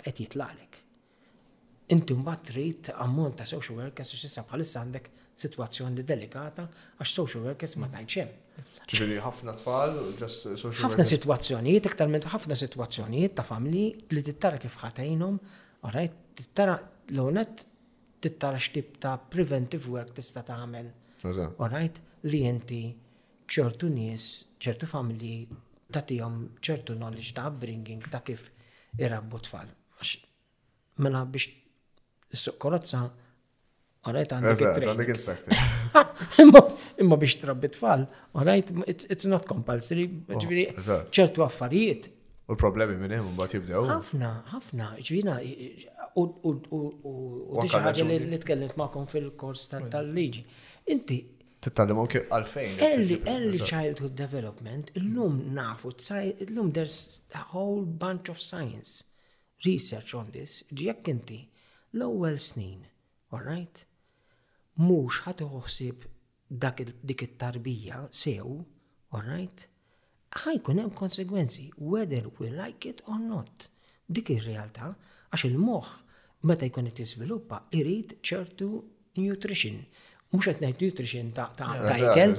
qed jitlagħlek. Inti mbagħad trid ammont ta' social workers għax issa bħalissa għandek sitwazzjoni delikata għax social workers ma tantx hemm. Ġifieri ħafna tfal ġast social workers. Ħafna sitwazzjonijiet iktar minn ħafna sitwazzjonijiet ta' familji li tittara kif ħatejnhom, orajt tittara l-onet tittara x'tip ta' preventive work tista' tagħmel. Orajt li inti ċertu nies, ċertu familji tagħtihom ċertu knowledge ta' upbringing ta' kif irabbu tfal. Għax, mela biex s-suq korozza, għarajt għandek il-training. Imma biex trabbi tfal, għarajt, it's not compulsory, oh, ġviri, ċertu affarijiet. U l-problemi minn hemm mbagħad jibdew. Ħafna, ħafna, ġvina, u ħaġa li tkellimt magħkom fil-kors tal-liġi. Inti, Titgħallem anke għalfejn. Early, early childhood development, illum nafu, illum there's a whole bunch of science, research on this, jekk inti l-ewwel snin, alright, mhux ħadd ħsieb dik it-tarbija sew, alright, Ħa jkun hemm konsegwenzi, whether we like it or not. Dik ir-realtà, għax il-moħħ meta jkun qed jiżviluppa irid ċertu nutrition. Mhux qed ngħid nutrition ta' ikel,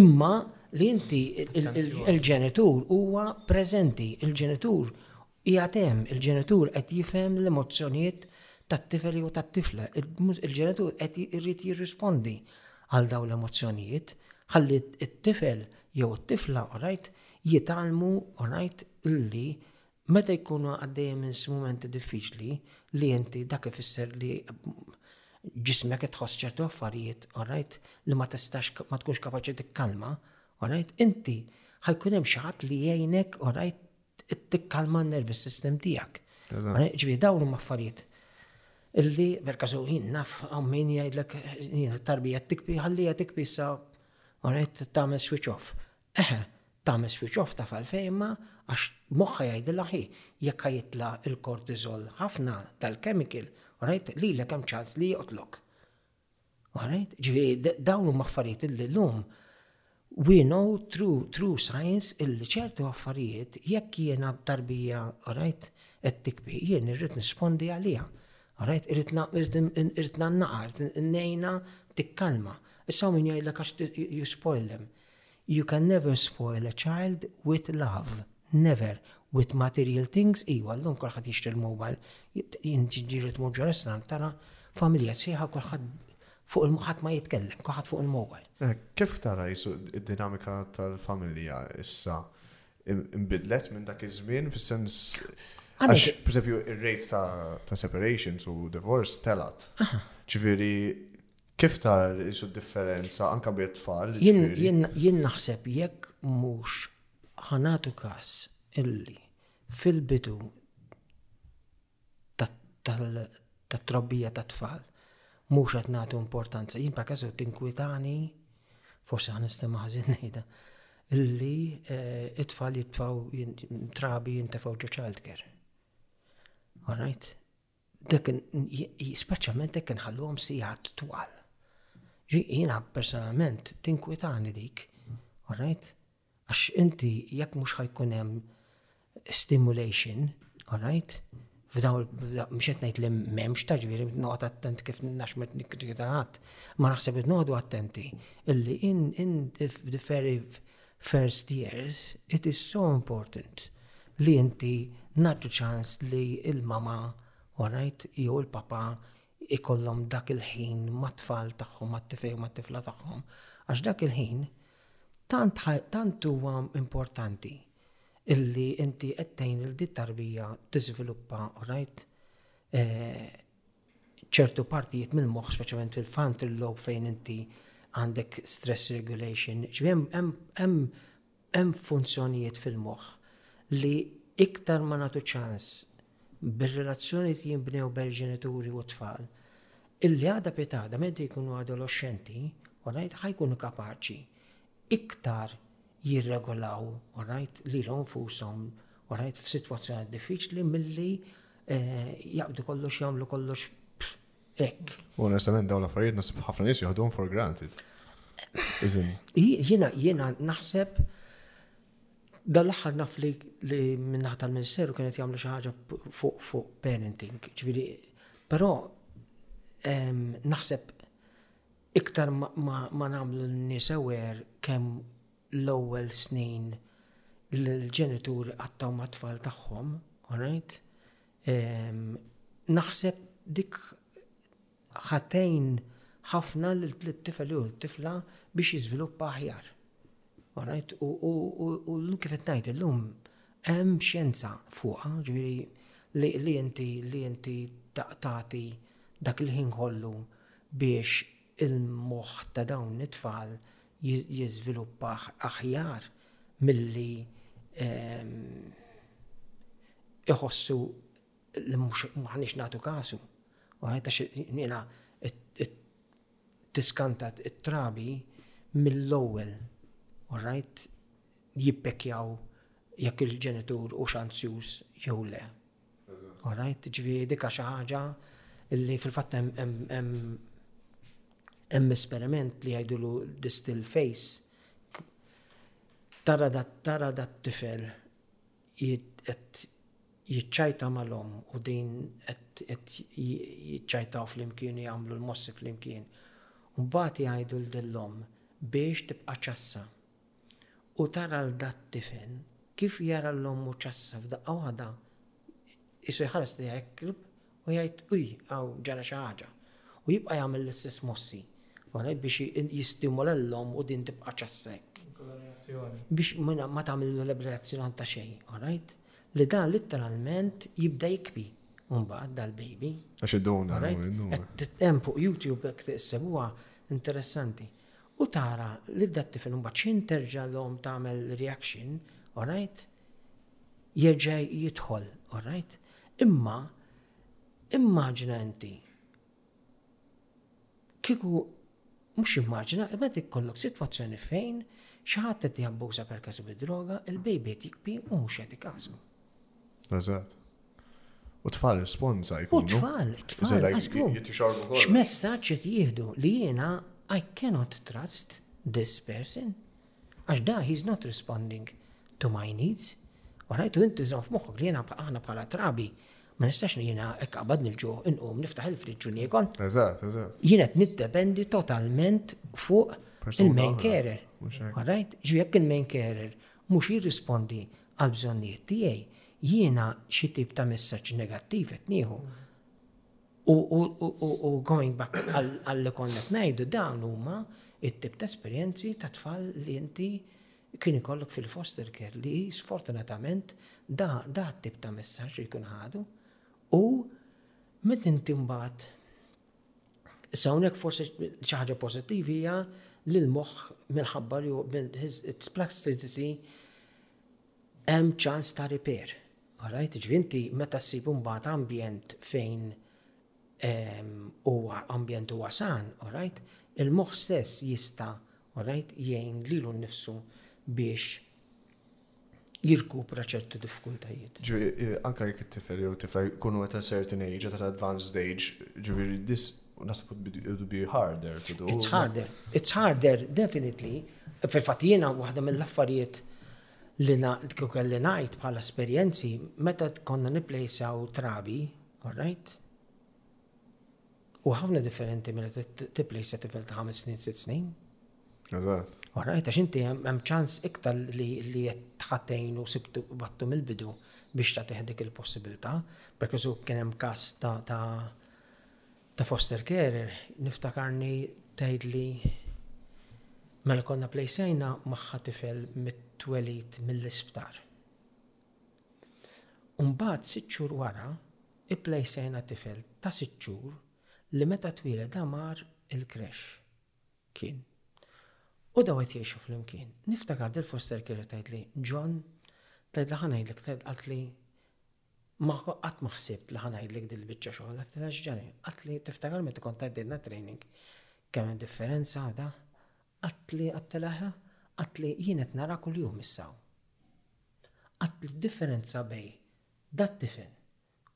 imma li inti il-ġenitur huwa preżenti, il-ġenitur Qiegħed hemm, il-ġenitur qed jifhem l-emozzjonijiet tat-tifel jew tat-tifla, il-ġenitur qed irid jirrispondi għal dawn l-emozzjonijiet ħalli t-tifel jew it-tifla alright jitgħallmu alright li meta jkunu għaddejjin minn mumenti diffiċli li inti dak ifisser li ġismek qed tħoss ċertu affarijiet alright li ma tistax ma tkunx kapaċi tikkalma alright inti ħajkun hemm xi ħadd li jgħinek alright tikkalma n-nervous system tiegħek. Ġifieri dawn huma affarijiet illi verka so jien naf min jgħidlek jien it-tarbija tikbi ħallija tikbi sa għonet tagħmel switch off. Eħe, tagħmel switch off ta' falfejma għax moħħa jgħidilha ħi jekk ħajitla il-kortizol ħafna tal-chemical, right, li l kemm ċans li joqtlok. Alright? Ġifieri dawn huma affarijiet li llum we know through, through science illi ċertu affarijiet jekk jiena tarbija alright qed tikbi jien irrid nispondi għaliha. Alright, irrid nannaqa, irrid nejna tikkalma. Issa min jgħidlek għax you spoil them. You can never spoil a child with love, never, with material things, iwa llum kulħadd jixtri l-mobile, inti ġieli tmur ġo restaurant tara familja sħiħa kulħadd fuq il ħadd ma jitkellem, kulħadd fuq il-mobile. Eh, kif tara jisu id-dinamika tal-familja issa imbidlet minn dak iż-żmien fis-sens għax pereżempju ir-rates ta' separations u divorce telat. Ġifieri Kif tara isu differenza anke bejn it-tfal? Jien naħseb jekk mhux ħa nagħtu każ illi fil-bidu tat-trobbija tat-tfal mhux qed nagħtu importanza. Jien per każu tinkwitani, forsi ħa nistema' ħażin ngħidha, illi eh, it-tfal jitfgħu trabi jintefgħu ġo childcare. All right? Dak speċjalment jekk inħalluhom sigħat twal. Jiena personalment tinkwitani dik, alright? Għax inti jekk mhux ħajkun hemm stimulation, alright? F'daw mhux qed ngħid li m'hemmx ta' ġifieri noqgħod attent kif naxmet nikritika ħadd, ma naħseb li noqogħdu attenti illi in differi first years it is so important li inti nagħtu ċans li l-mama alright jew il-papa ikollhom dak il-ħin mat-tfal tagħhom mat-tifel mat-tifla tagħhom għax dak il-ħin tant tant huwa importanti illi inti qed tgħin lil dit-tarbija tiżviluppa alright eh, ċertu partijiet mill-moħħ, speċjalment fil-frontal lobe fejn inti għandek stress regulation, hemm funzjonijiet fil-moħħ li iktar ma nagħtu ċans bir-relazzjoni li jinbnew bel ġenituri u tfal, illi għada pitada meta jkunu adoloxxenti, u rajt ħajkunu kapaċi iktar jirregolaw lilhom infushom f'sitwazzjonijiet diffiċli milli jaqbdu kollox, jagħmlu kollox hekk. U onestament dawn l-affarijiet nasib ħafna nies jaħduhom for granted. Jiena jiena naħseb dal-aħħar naf li minnaħ tal-Ministeru kienet jagħmlu xi ħaġa fuq fuq parenting, ġifieri, però naħseb Iktar ma nagħmlu lin-nies aware kemm l-ewwel snin l-ġenituri qattgħu mat-tfal tagħhom, alright, naħseb dik ħa tgħin ħafna lit-tifel jew it-tifla biex jiżviluppa aħjar. Alright, u llum kif qed ngħid illum hemm xjenza fuqha, ġifieri li inti li inti tagħti dak il-ħin kollu biex il-moħħ ta' dawn it-tfal jiżviluppa aħjar milli jħossu li mhux m'aħniex nagħtu kasu. Tiskanta t-trabi mill-ewwel, alright, jippekkjaw jekk il-ġenitur hux anzjuż jew le. All right, ġifieri dika xi ħaġa li fil-fatt hemm esperiment li jgħidulu distill face. Tara tara dat tifel jiċċajta mal-om u din qed jiċċajtaw flimkien jagħmlu l-mossi flimkien. Mbagħad jgħidu l-dillhom biex tibqa' ċassa. U tara 'l dat tifel kif jara 'l ommu ċassa f'daqqa waħda qisu jħares lejha hekk qrib u jgħid uj hawn ġara xi ħaġa. U jibqa' jagħmel l-istess mossi biex jistimula lill-omm u din tibqa' ċassa hekk. Biex ma tagħmillu l-ebda reazzjon ta' xejn, orajt? Li dan litteralment jibda jikbi mbagħad dal-baby. Għax id-downa. Hemm fuq YouTube jekk sebuha interessanti. U tara lil dat-tifel imbagħad x'ħin terġa' l-omm tagħmel reaction, alright? Jerġa' jidħol, alright? Imma immaġina inti kieku mhux immaġina, imma qed ikollok sitwazzjoni fejn xi ħadd qed jabbuża perkasu bid-droga, il-baby qed jikbi u mhux jagħti kasu. Eżatt. U tfal sponza jkunu. U tfal, tfal, għasku. X'messaġġ qed jieħdu li jiena I cannot trust this person. Għax da he's not responding to my needs. U rajtu inti żon f'moħħok li jiena aħna bħala trabi ma nistax li jiena hekk qabad nil-ġuħ inqum niftaħ il-friġġu niekol. Eżatt, eżatt. Jien qed niddependi totalment fuq il-main carer. Rajt, ġifieri jekk il-main carer mhux jirrispondi għall-bżonnijiet tiegħi, jiena xi tip ta' messaġġ negattiv qed nieħu. U going back għal li konna qed ngħidu dawn huma it-tip ta' esperjenzi ta' tfal li inti kien ikollok fil-foster care li sfortunatament da da tip ta' messaġġ li jkun ħadu u meta inti mbagħad Issa hawnhekk forsi xi ħaġa pożittivi hija li l-moħħ minħabba li it's plasticity hemm ċans ta' repair. Alright, ġvinti meta ssib imbagħad ambjent fejn ehm, huwa ambjent huwa san, alright, il-moħħ stess jista' alright jgħin lilu nnifsu biex jirkupra ċertu diffikultajiet. Ġifieri anke jekk it-tifel jew tifla jkunu at a certain age, at an advanced age, ġifieri this nasib it would be harder to do. It's harder. It's harder definitely. Fil-fatt jiena waħda mill-affarijiet li kelli ngħid bħala esperjenzi meta konna nipplejsaw trabi, all right? U ħafna differenti meta tipplejsa tifel ta' ħames snin, sitt snin. Eżatt. Ora, għax inti hemm ċans iktar li qed tħatejn u sibtu battu mill-bidu biex ta' teħdik il-possibilità, perk su kien hemm każ ta' ta' foster carer, niftakarni tgħid li mela konna plejsejna magħha tifel mit-twelid mill-isptar. Umbagħad sitt xhur wara, ipplejsejna tifel ta' sitt xhur li meta twieled mar il-kresh. kien. U daw qed jgħixu flimkien. Niftakar Del Foster kienet tgħidli, John, tgħidli ħa ngħidlek, qaltli ma qatt ma ħsibt li ħa ngħidlek dil-biċċa xogħol, għatli għax ġani, għatli tiftakar meta kont tgħidilna training kemm hemm differenza għada, għatli għattilaħa, għatli jien qed nara kuljum issaw. Għatli differenza bej dat-tifel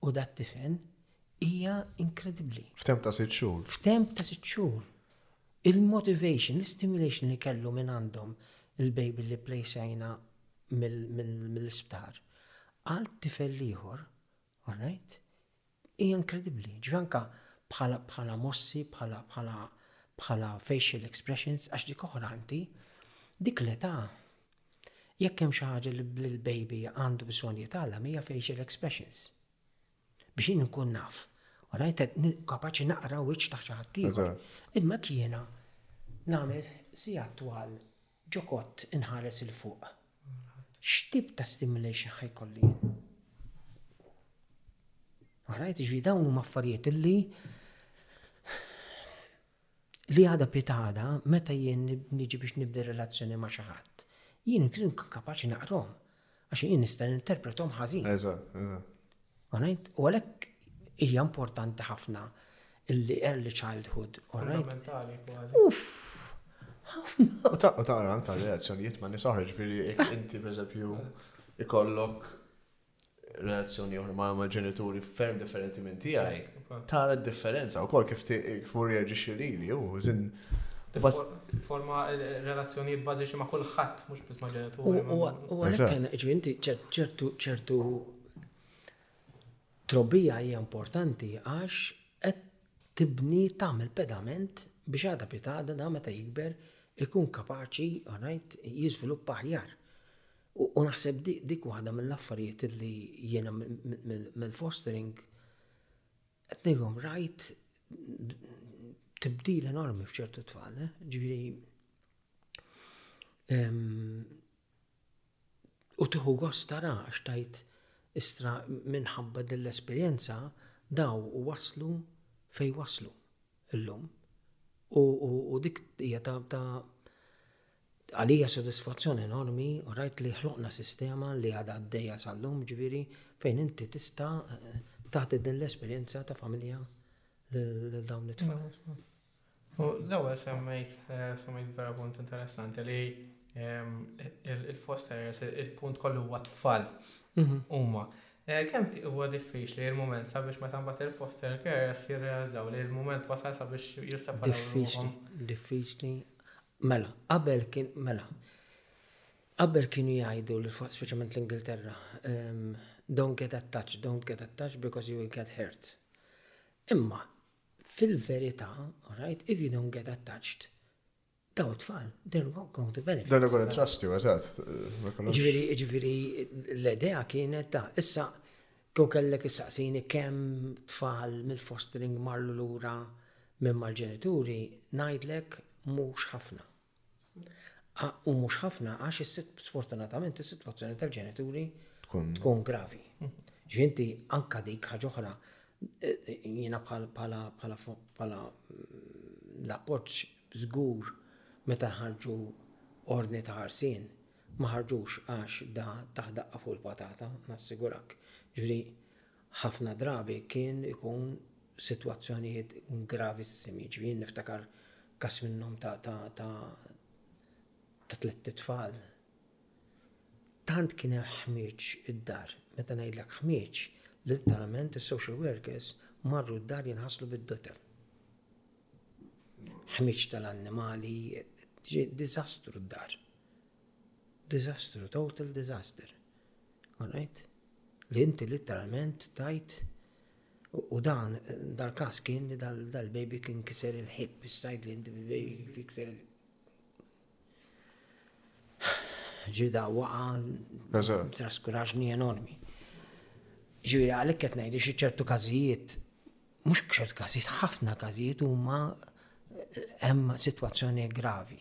u dat-tifel hija inkredibbli. F'temp ta' sitt xhur. F'temp ta' sitt xhur. Il-motivation, l-stimulation li kellu minn għandhom il-baby li plejsajna mill-isptar għal tifel ieħor, all right, hija inkredibbli. Ġivanka bħala mossi, bħala facial expressions, għax dik oħra għanti, dik l-età Jekk hemm xi ħaġa li l-baby għandu bżonn jitgħallem hija facial expressions. Biex jien nkun naf, u rajt kapaċi naqra wiċċ ta' xi ħadd ieħor. Imma kiena nagħmel si attwal ġokott inħares il fuq. X'tip ta' stimulation ħajkolli? Għarajt ġvi dawn huma affarijiet illi Li għada pitgħada, meta jien niġi biex nibni relazzjoni ma' xi ħadd, jien inkun kapaċi naqrahom, għax jien nista' ninterprethom ħażin. Eżatt, eżatt. Alright? U għalhekk hija importanti ħafna l-early childhood, alright? Uff! U taqra anke relazzjonijiet ma' nies oħra, ġifieri inti pereżempju ikollok relazzjoni oħra ma' ma' ġenituri ferm differenti minn tiegħi, tara d-differenza wkoll kif ti- kif u reaġixxi lili u żin. Tiffor- Tifforma eh, relazzjonijiet bażiċi ma' kulħadd, mhux biss ma' U ġenituri. u- ma' u għalhekk Eżatt. għandna- ġifieri inti ċer- ċertu ċertu trobbija hija importanti għax qed tibni tagħmel pedament biex għada pitada da meta jikber ikun kapaċi, all right, jiżviluppa aħjar. U naħseb dik waħda mill-affarijiet li jiena mill-fostering qed ngħidhom rajt tibdil enormi f'ċertu tfal, eh? ġifieri u tiħu gost tara għax tajt istra minħabba din l-esperjenza daw u waslu fej waslu illum. U dik hija ta' Għalija sodisfazzjon enormi u rajt li ħloqna sistema li għadha għaddejja sal-lum ġifieri fejn inti tista' tagħti din l-esperjenza ta' familja lil dawn it-tfal. U l-ewwel semmejt semmejt vera punt interessanti li il-fosterers il-punt kollu huwa tfal huma. Kemm huwa diffiċli l-mument sabiex meta mbagħad il-foster care jirrealizzaw li l-mument wasal sabiex jisseparaw. Diffiċli, diffiċli Mela, qabel kien, mela, qabel kienu jgħidu li fuq speċjalment l-Ingilterra, ehm, don't get attached, don't get attached because you will get hurt. Imma fil-verità, alright, if you don't get attached, daw tfal, they're not going to benefit. They're not going to trust you, eżat. Ġviri, ġviri, l-idea kienet ta' issa Kieku kellek issaqsini kemm tfal mill-fostering marru lura minn mal-ġenituri, ngħidlek mhux ħafna. U mhux ħafna għax sfortunatament is-sitwazzjoni tal-ġenituri tkun gravi. Ġifieri inti anke dik ħaġa oħra jiena bħala l-appoġġ żgur meta nħarġu ordni ta' ħarsien Ma ħarġux għax da tah daqqa fuq il-patata, nassigurak. Ġifieri, ħafna drabi kien ikun sitwazzjonijiet gravissimi. Ġifieri jien niftakar każ minnhom ta' ta' ta' ta' tlett itfal. Tant kien hemm ħmieġ id-dar, meta ngħidlek ħmieġ, literalment is-social workers marru d-dar jinħaslu bid-dotem. Ħmieġ tal-annimali, diżastru d-dar. Diżastru, total disaster. All right? Li inti litteralment tajt u dan dal-każ kien li dal-baby kien kiser il-ħib, is-sajd li inti baby kiser il-ħib. Ġida waqa traskuraġni enormi. Ġiri għalek qed ngħid xi ċertu każijiet, mhux ċertu każijiet, ħafna każijiet huma hemm sitwazzjoni gravi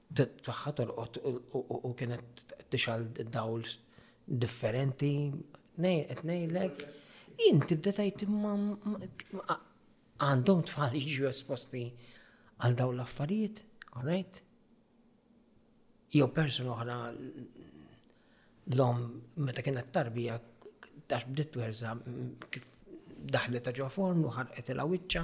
tagħha torqod u kienet tixal dawl differenti. Nej, qed ngħidlek, jien tibda tajt imma għandhom tfal jiġu esposti għal dawn l-affarijiet, alright? Jew person oħra l-om meta kienet tarbija tax bdiet werza kif daħlet ta' ġo forn u ħarqet il-għawicċa.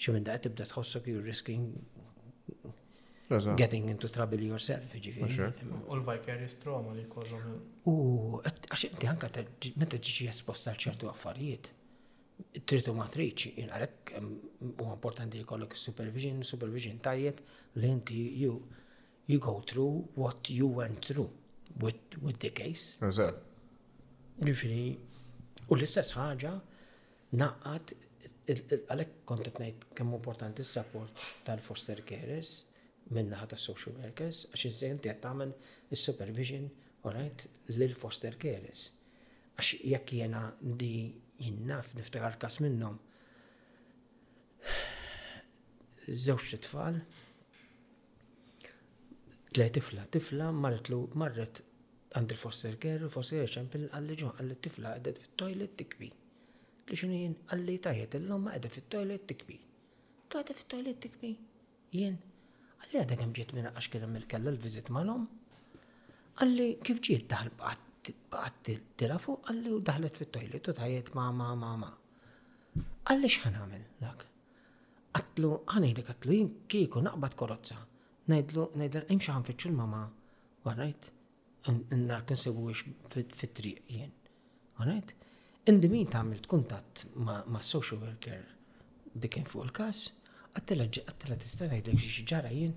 Xi minn daqqa tibda tħossok you're risking getting into trouble yourself, ġifiri. U l-vicarious trauma li kollom. U għax inti anka meta ġiġi esposta ċertu affarijiet, tritu ma triċ, għalek u importanti li kollok supervision, supervision tajjeb li inti you, you go through what you went through with, with the case. Ġifiri, u l-istess ħaġa Ngħaqqad, għalhekk kont qed ngħid kemm hu importanti s-sapport tal-foster carers min-naħa tas-social workers għax iżda inti qed tagħmel is-supervision alright lill-foster carers. Għax jekk jiena di jien naf niftakar każ minnhom żewġt tfal Tlej tifla, tifla martlu marret għand il-foster care, il-foster care ċempil għalli ġo, għalli tifla għedet fit-toilet tikbi. Li xinu jien, għalli tajet il-lomma għedet fit-toilet tikbi. Tu għedet fit-toilet tikbi? Jien, għalli għadha kem ġiet minna għax kienem il-kella l-vizit mal-om. Għalli kif ġiet daħal baqat tira fuq, għalli u daħlet fit-toilet u tajet ma ma ma ma. Għalli xħan għamil dak? Għadtlu, ħa ngħidlek għadtlu, jien kieku naqbad korozza, ngħidlu, ngħidlu, imxi ħa nfittxu l-mama, warajt, nar kun sibu fit-triq jien. Warajt, indimin ta' għamilt kuntatt ma' social worker dikin fuq il-kas, għattela ġi għattela tista' ngħidlek xi ġara jien.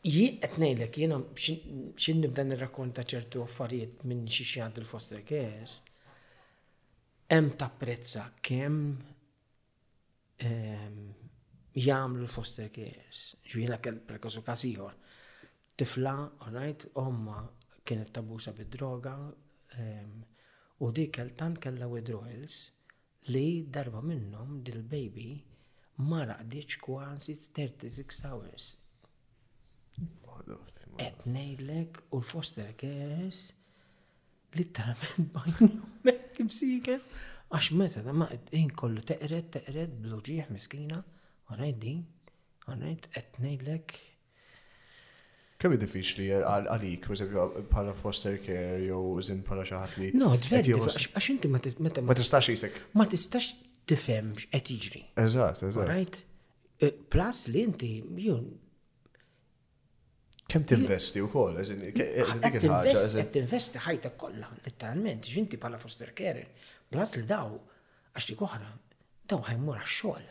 Jien qed ngħidlek jiena xi nibda nirrakkonta ċertu affarijiet minn xi xjad il-foster cares, hemm tapprezza kemm ehm, jagħmlu l-foster cares. Ġvina kell perkosu kas ieħor. Tifla, right, omma kienet tabusa bid-droga ehm, u dik tant kellha withdrawals li darba minnhom dil baby ma raqditx kważi 36 hours. Qed ngħidlek u l-foster carers litteralment bajnhom hekk imsiken għax meta ma qed kollu teqred teqred bl-uġigħ miskina u rajt din u rajt qed ngħidlek Kemm hi diffiċli għalik, pereżempju, bħala foster care jew żin bħala xi ħadd li. No, it's very difficult, għax inti ma tistax. Ma tistax jisek. Ma tistax tifhem x'qed jiġri. Eżatt, eżatt. Right? Eh, plus li inti, jun. Kemm tinvesti u koll, eżin, eh, tinvesti ħajta kollha, letteralment, ġinti bħala foster care, plus li daw, għax li koħra, daw ħajmur għax-xogħol.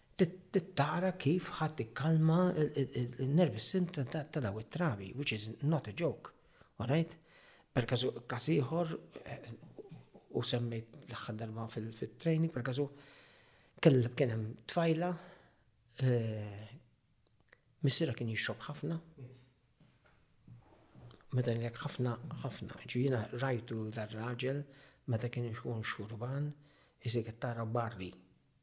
Tara kif ħa tikkalma n-nervous system ta' dawn it-trabi, which is not a joke. All right? Per kazu każ ieħor, u semmejt l-aħħar darba fit-training, per kazu kellha kien hemm tfajla eh, missira kien jixrob ħafna. Meta jek ħafna ħafna, ġiena rajtu dar-raġel meta kien xun xurban, isik tara barri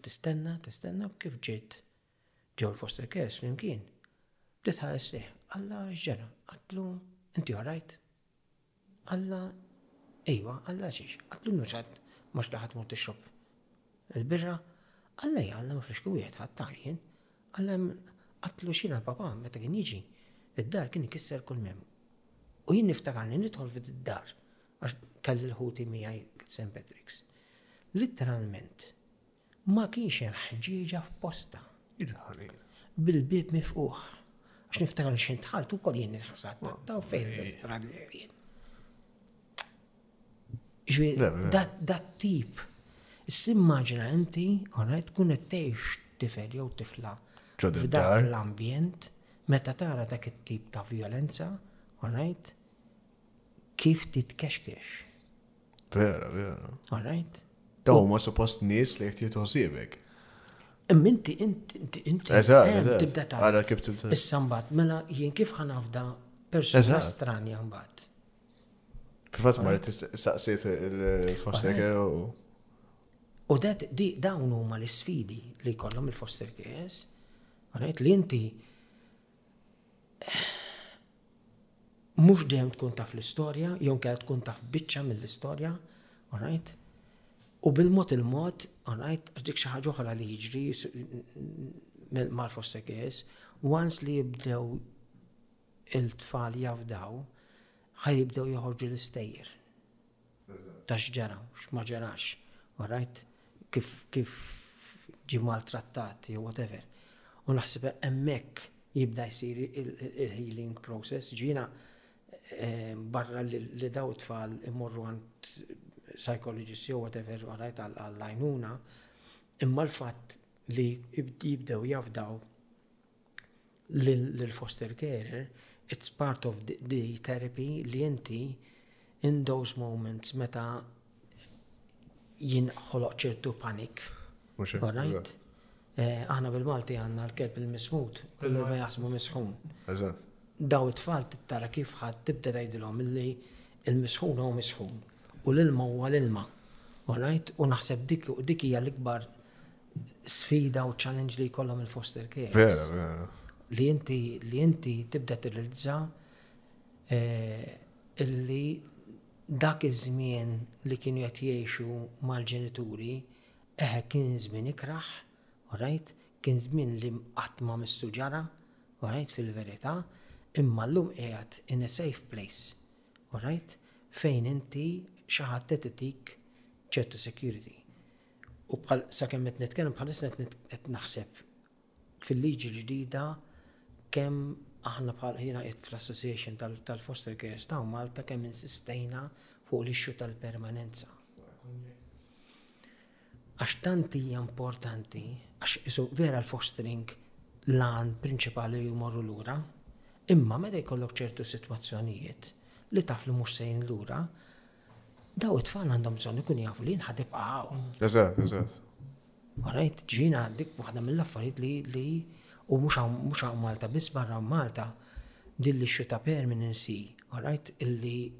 Tistenna, tistenna u kif ġiet ġew il-foster cares flimkien, bdiet tħares lejh, Alla x'ġara? Qatlu, Inti all right? Alla, Ejwa, Alla xiex? Qatlu mhux għad ma xtaqha tmur tixrob il-birra? Alla ja Alla ma flexku wieħed ħadd għajjen. Alla qatlu x'jiena l-papa meta kien jiġi id-dar kien ikisser kull mem. U jien niftakarni nidħol fid-dar għax kelli l-ħuti miegħi St. Patrick's. Litteralment, ma kienx hemm ħġieġa f'postha. Bil-bieb mifquħ. Għax niftakar li xint ħaltu kol jien il-ħsad ta' fejn l-estrad Dat tip. Simmaġina inti, għana tkun għettejx tifel jew tifla f'dak l-ambjent, meta tara dak it-tip ta' violenza, għanajt, kif titkexkex. Vera, vera. All right. Daw ma suppost nies li jtietu ħsiebek. Minti, inti, inti, inti. Eżatt, eh, eżatt. Tibda ta' Ara kif tibda. Issa mbagħad, mela jien kif ħanafda persuna Eżatt. stranja mbagħad. Fil-fatt ma rrid saqsiet il-foster care u. U dat di dawn huma l-isfidi li jkollhom il-foster cares. Għanajt li inti mhux dejjem tkun taf l-istorja, jew nkella tkun taf biċċa mill-istorja, alright? U bil-mod il-mod, alright, għax dik xi ħaġa oħra li jiġri mal-foster case, once li jibdew il-tfal jafdaw, ħaj jibdew joħorġu l-istejjer. ta' x'ġara u x'ma ġarax u rajt kif kif ġie maltrattat jew whatever. U naħseb hemmhekk jibda jsir il-healing process. Ġifieri jiena barra li dawn it-tfal imorru għand psychologist jew whatever u rajt għall-għajnuna, imma l-fatt li jibdew jafdaw lill-foster carer, it's part of the therapy li inti in those moments meta jinħoloq ċertu panic. Alright? Eh, aħna bil-Malti għanna l-kelb il-mismut, kullu ma jasmu misħun. Daw it-tfal tara kif ħad tibda tgħidilhom li il-misħun u misħun u l-ilma huwa l-ilma. Alright? U naħseb dik hija l-ikbar sfida u challenge li jkollhom il-foster care. Vera, vera. Li inti li inti tibda tirrealizza eh, illi dak iż-żmien li kienu qed jgħixu mal-ġenituri eħe kien żmien ikraħ, right? Kien żmien li qatt ma missu ġara, right? Fil-verità, imma llum qiegħed in a safe place, right? Fejn inti xi ħadd qed itik ċertu security. U bħal sakemm qed nitkellem bħalissa qed naħseb fil-liġi l-ġdida kemm aħna bħal ħina qed fl-Association tal-Foster Cares ta' Malta kemm insistejna fuq l-ixxu tal-permanenza. Għax tant hija importanti, għax isu vera l-fostering lan prinċipali jmorru lura, imma meta jkollok ċertu sitwazzjonijiet li taf li mhux sejn lura, Daw it-tfal għandhom bżonn ikun jafu li jien ħadibqa' hawn. Eżatt, eżatt. Alright, ġina dik waħda mill-affarijiet li li u mhux hawn Malta biss barra Malta din li xuta permanency, alright, illi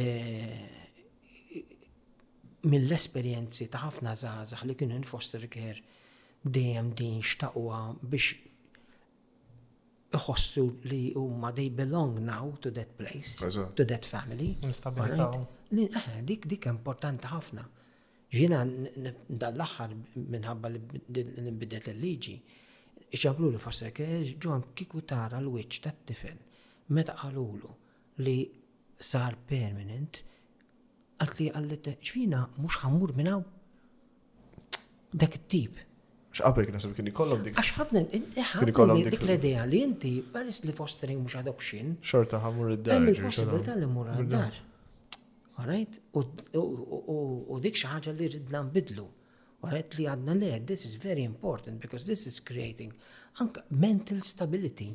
eh, mill-esperjenzi ta' ħafna żgħażagħ li kienu in foster care dejjem din xtaquha biex iħossu li huma they belong now to that place, to that family. Dik dik importanti ħafna. Ġina dal-axħar minħabba li nbidet il-liġi, iċablu li foster care ġon kiku tara l-wiċ ta' tifel meta qalulu li sar permanent għat li għallet ġvina mux ħammur minnaw. dak it-tip. X'qabel kien nasib kien ikollhom dik. Għax ħafna kien ikollhom dik l-idea li inti peress li fostering mhux adoption. Xorta ħamur id-dar. Hemm il-possibilità li mmur għad-dar. Alright? U dik xi ħaġa li ridna nbidlu. Alright li għadna le, this is very important because this is creating anka mental stability.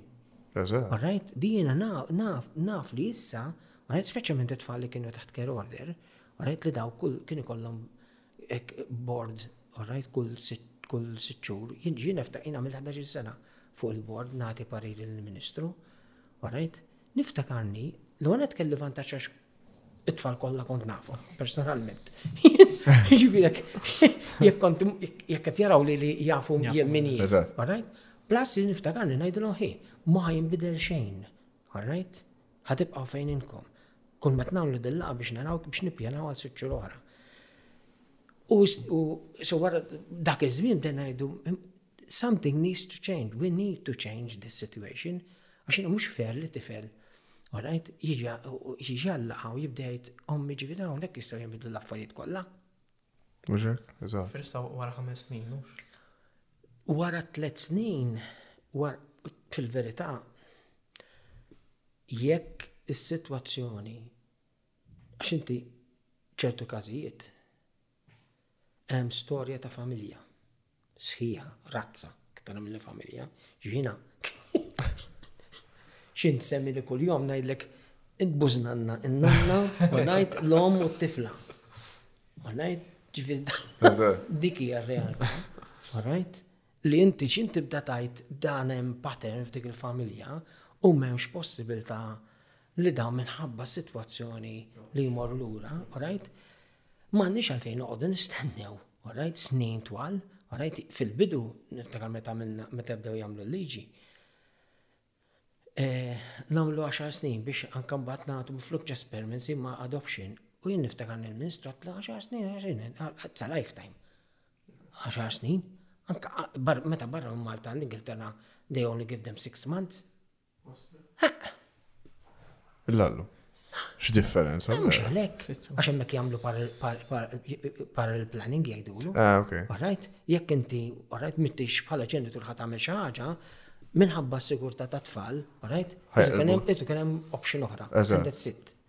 Alright, dijina naf li issa, alright, speċjalment it-tfal li kienu taħt care order, alright li daw kull kien ikollhom Hekk bord, all right, kull sitt kull sitt xhur, jien ġie nifta jien għamilt ħdax-il sena fuq il-bord nagħti pariri lill-Ministru, all right. Niftakarni, l-ewwel nett kelli vantaġġ għax it-tfal kollha kont nafhom personalment. Jiġifieri jekk kont jekk qed jaraw li li jafu jien min jien. All right? Plus li niftakarni ngħidilhom ħi, ma jinbidel xejn All right. Ħa tibqgħu fejn intkom. Kull ma qed nagħmlu din laqgħa biex naraw biex nippjanaw għal sitt xhur oħra. U so wara dak iż-żmien bdejna ngħidu something needs to change, we need to change this situation, għax mhux fair li tifel Alright, jiġi għallaqa u jibdejt ommi ġivina u nek jistaw jibdu l-affarijiet kollha. Mhux hekk, eżatt. Fissa wara ħames snin, mhux? Wara tliet snin, fil-verità, jekk is-sitwazzjoni għax inti ċertu każijiet hemm storja ta' familja sħiħa, razza, ktar mill familja, ġvina. Xin semmi li kull-jom najdlek, int buznanna, innanna, u najt l-om u t-tifla. U najt ġvina. Diki għal-realta. Alright? Li inti xin tibda tajt dan hemm pattern f'dik il-familja u m'hemmx possibilità li da minħabba situazzjoni li jmor lura, alright? M'għandniex għalfejn noqogħdu nistennew Orajt snin twal, orajt fil-bidu, niftakar meta għamilna, meta bdew jagħmlu l-liġi. Eh, Namlu 10 snin biex anka mbagħad nagħtu fluk just permanency ma' adoption. U jien niftakar nil ministrat la 10 snin, 10 snin, it's a lifetime. 10 snin. Anka meta barra minn Malta l-Ingilterra, they only give them 6 months. Il-lallu. X'differenza? Mhux għalhekk, għax hemmhekk jagħmlu parallel planning jgħidulu. Ah, okay. Alright, jekk inti, alright, mittix bħala ġenitur ħat tagħmel xi ħaġa, minħabba s-sigurtà tat-tfal, alright, qed ikun hemm option oħra. Eżatt.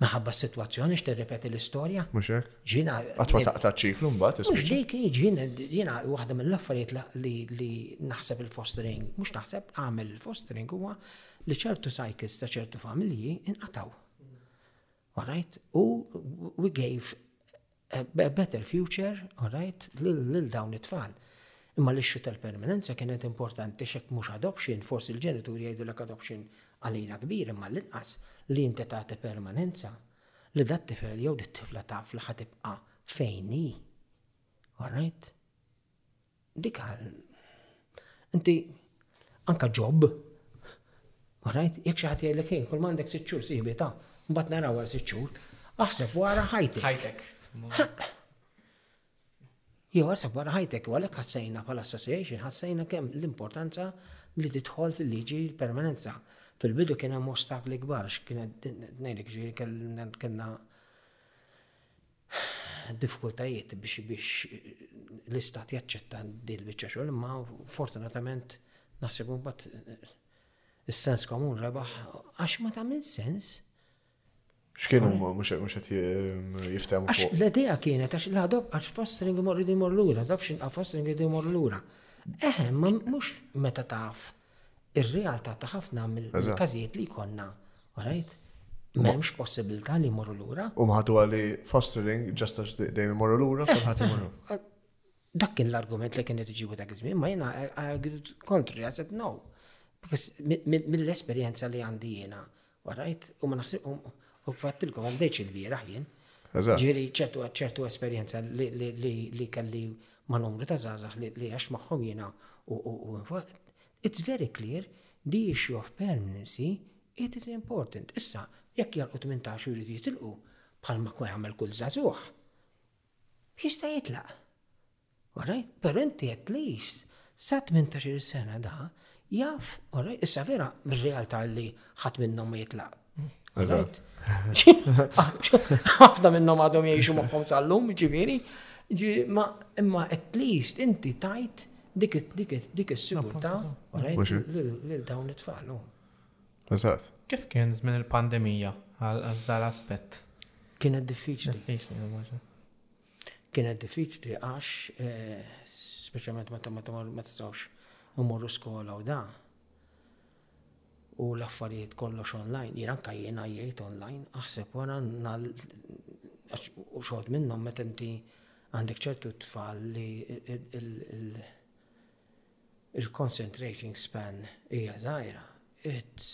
Minħabba s-sitwazzjoni x'tirripeti l-istorja. Mhux hekk? Ġina. Qatt ma taqta' ċ-ċiklu mbagħad isma'. Mhux dik ġina ġina waħda mill-affarijiet li li naħseb il-fostering, mhux naħseb għamel il-fostering huwa li ċertu cycles ta' ċertu familji inqataw. All right? U we gave a better future, all right, lil dawn it-tfal. Imma l-issue tal-permanenza kienet importanti xek mhux adoption, forsi l-ġenituri jgħidulek adoption għalina kbir imma l-inqas li inti tagħti permanenza li dat tifel jew dit tifla taf li ħa tibqa' fejn hi. All right? Dik inti anka ġob, Alright? Jekk xi ħadd jgħidlek ħin, kull m'għandek sitt xhur sieħbi ta' mbagħad naraw għal sitt xhur, aħseb wara ħajtek. Ħajtek. Jew aħseb wara ħajtek u għalhekk ħassejna bħala association ħassejna kemm l-importanza li tidħol fil-liġi l-permanenza. Fil-bidu kien hemm ostakli kbar x'kienet ngħidlek ġifieri kellna diffikultajiet biex l-Istat jaċċetta din il-biċċa xogħol imma fortunatament naħseb imbagħad is-sens komun rebaħ għax ma tagħmel sens. X'kien huma mhux mhux qed jiftehmu Għax l-idea kienet għax la dob għax fostering morridu jmur lura, adoption għax fostering jridu jmur lura. Eħe, mhux meta taf Ir-realtà ta' ħafna mill-każijiet li jkollna, alright, m'hemmx possibilità li jmorru lura. U mħadu għalli fostering ġasta dejjem imorru lura, kulħadd imorru. Dak kien l-argument li kien qed iġibu dak iż-żmien, ma jiena argued kontri, I said no. Mill-esperjenza li għandi jiena, Warajt, u ma naħsib, u fattilkom għaddejċ il-bieraħ jien. Ġiri ċertu ċertu esperjenza li kelli ma' numru ta' zazah li għax maħħom jena u It's very clear the issue of permanency it is important. Issa, jekk jarqu 18 jridu jitilqu bħal ma kwa jagħmel kull zazuħ, jista' jitlaq. Alright? Però inti at least sa 18-il sena da jaf, alright? Issa vera r-realtà li ħadd minnhom ma jitlaq. Eżatt. Ħafna minnhom għadhom jgħixu magħhom sal-lum, ġifieri. Imma at least inti tajt dik dik dik is-sigurtà lil dawn it-tfal. Eżatt. Kif kien żmien il-pandemija għal dal-aspett? Kienet diffiċli. Diffiċli, Kienet diffiċli għax speċjalment meta ma tistgħux immorru skola u da. U l-affarijiet kollox online, jien anka jien għajjejt online, aħseb wara u xogħod minnhom meta inti għandek ċertu tfal li il-concentrating span hija żgħira, it's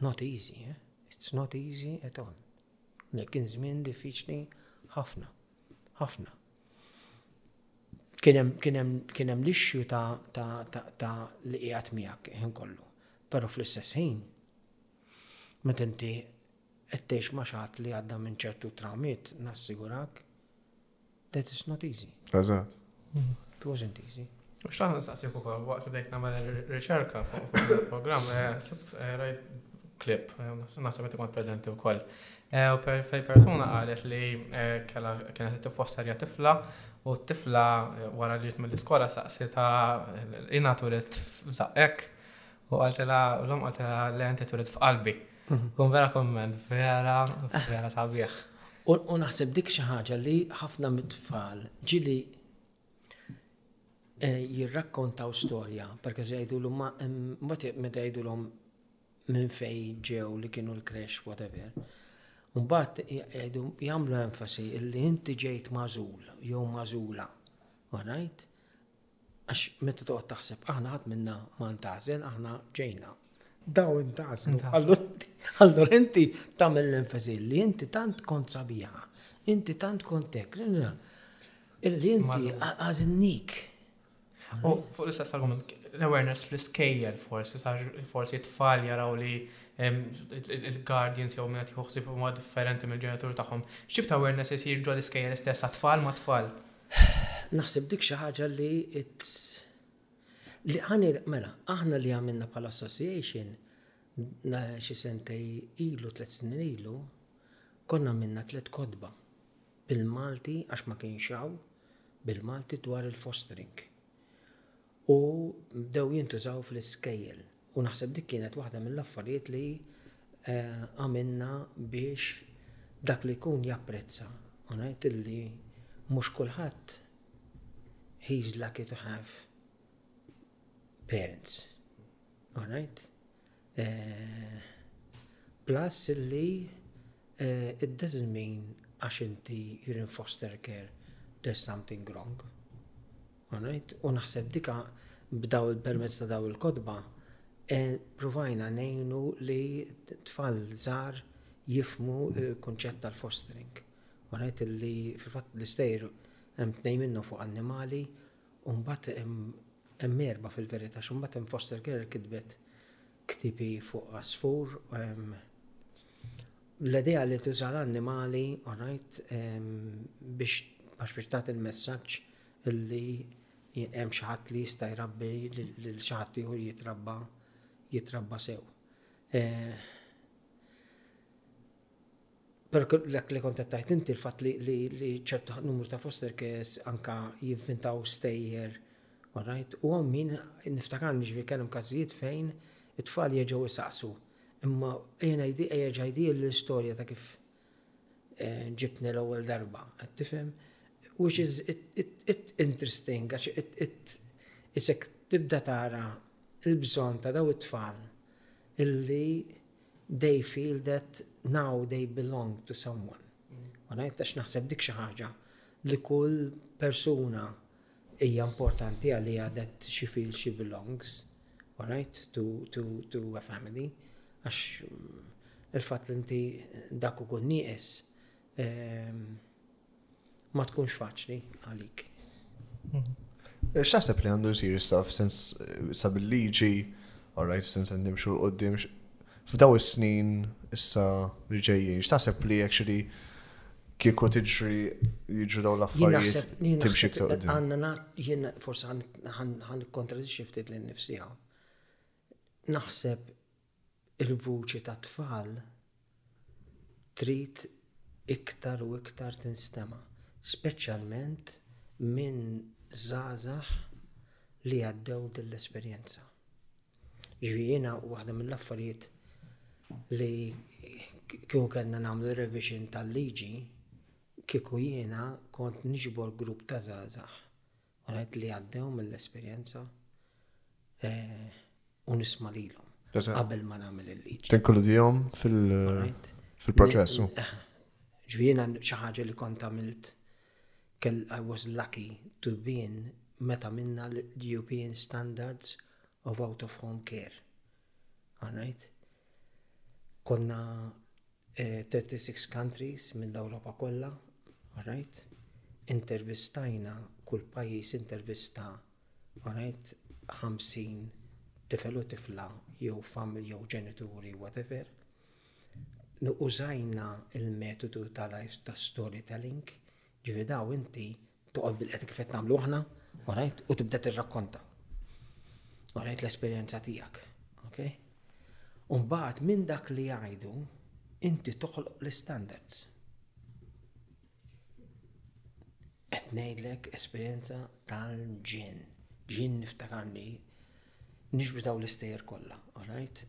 not easy, eh? it's not easy at all. Dak kien żmien diffiċli ħafna, ħafna. Kien hemm l-ixxu ta' li qiegħed miegħek ħin kollu. Però fl-istess ħin, meta inti qed tgħix ma' xatt li għadda minn ċertu trawmiet, nassigurak That is not easy. Eżatt. It wasn't easy. U xaħna saqsik ukoll waqt li dejk nagħmel riċerka fuq il-programm, eh, eh, rajt klip, eh, naħseb qed ikun preżenti wkoll. U fej persuna qalet li kella kienet tiffosterja tifla u t-tifla wara li mill-iskola saqsi ta' inaturet f'żaqqek u għaltela l-om għaltela l-enti turet f'qalbi. Mhm. Kun vera komment, vera, vera sabiħ. U naħseb dik xi ħaġa li ħafna mit-tfal ġili eh, jirrakkontaw storja, perke jgħidu l ma meta jgħidu l minn fej ġew li kienu l-crash, whatever. Umbat jgħidu jagħmlu enfasi illi inti ġejt mażul, jew mażula, right? Għax meta toqgħod taħseb aħna ħadd minna ma ntażel, aħna ġejna. Daw intażlu. Allura inti tagħmel l-enfasi li inti tant kont sabiħa, inti tant kontek, illi inti għażinnik. U fuq l-istess argument, l-awareness fl-iskejjel forsi, forsi t-tfal jaraw li il-guardians jew minna tiħuħsib huma differenti mill-ġenituri tagħhom. X'tib ta' awareness isir ġol iskejjel istess tfal ma' tfal? Naħseb dik xi ħaġa li li ħani mela, aħna li għamilna pal association xi sentej ilu, tliet snin ilu, konna minna tliet kodba bil-Malti għax ma kienx hawn bil-Malti dwar il-fostering. u bdew jintużaw fl-iskejjel u naħseb dik kienet waħda mill-affarijiet li għamilna biex dak li jkun japprezza u ngħid illi mhux kulħadd he is lucky to have parents. Alright? Plus illi it doesn't mean għax inti you're in foster care there's something wrong. Alright? U naħseb dika b'daw il-permezz ta' daw il-kotba provajna ngħinu li tfal żgħar jifhmu l-kunċett tal-fostering. Alright? Illi fil-fatt l-istejjer hemm tnejn minnhom fuq annimali U mbagħad hemm erbgħa fil-verità għax imbagħad hemm foster care li kitbet ktibi fuq għasfur. L-idea li tuża l-annimali, orajt, biex għax biex tagħti l-messaġġ li hemm xi ħadd li jista' jrabbi lil xi ħadd ieħor jitrabba jitrabba sew. Per dak li kont qed inti l-fatt li ċert numru ta' foster cares anka jivvintaw stejjer, alright, u hawn min niftakar niġri kien hemm każijiet fejn it-tfal jeġgħu jsaqsu. Imma ejja ġajdi l-istorja ta' kif eh, ġibtni l-ewwel darba, qed tifhem? Which is it interesting għax it isek tibda tara il-bżonn ta' daw it-tfal illi they feel that now they belong to someone. Alright, għax naħseb dik xi ħaġa li kull persuna hija importanti għalija that she feels she belongs, alright, to, to, to a family, għax mm, il-fatt li inti dak ukoll nieqes. Ehm, ma tkunx faċli għalik. Eh, x'taħseb li għandu jsir issa f'sens eh, sa bil-liġi, alright, sens għandim xur qoddim, f'daw is-snin issa li ġejjin, x'taħseb li actually kieku tiġri jiġu daw l-affarijiet timxi ktar qoddim. Għanna jien forsi għan kontradixxi ftit lil nifsiha. Naħseb il-vuċi tat-tfal trid iktar u iktar tinstema', speċjalment minn żgħażagħ li għaddew din l-esperjenza. Jiġifieri jiena waħda mill-affarijiet li kieku kellna nagħmlu revision tal-liġi, kieku jiena kont niġbor grupp ta' żgħażagħ Unħobb li għaddew mill-esperjenza u nisma lilhom qabel ma nagħmel il-liġi. Tinkludihom fil-proċess. Ġvina xi ħaġa li kont għamilt kell I was lucky to be in meta minna l-European standards of out of home care. Alright? Konna uh, eh, 36 countries mill-Ewropa kollha, alright? Intervistajna kull pajjiż intervista, alright, 50 tifel u tifla jew familji jew ġenituri whatever. Użajna il-metodu ta' life ta' storytelling, ġividaw inti Toqgħod bil-qed kif qed nagħmlu aħna, alright, u tibda tirrakkonta. Alright l-esperjenza tiegħek. Okay? Umbagħad minn dak li jgħidu inti toħloq l-standards. Qed ngħidlek esperjenza tal-ġin. Ġin niftakarni nixbru daw l-istejjer kollha, alright?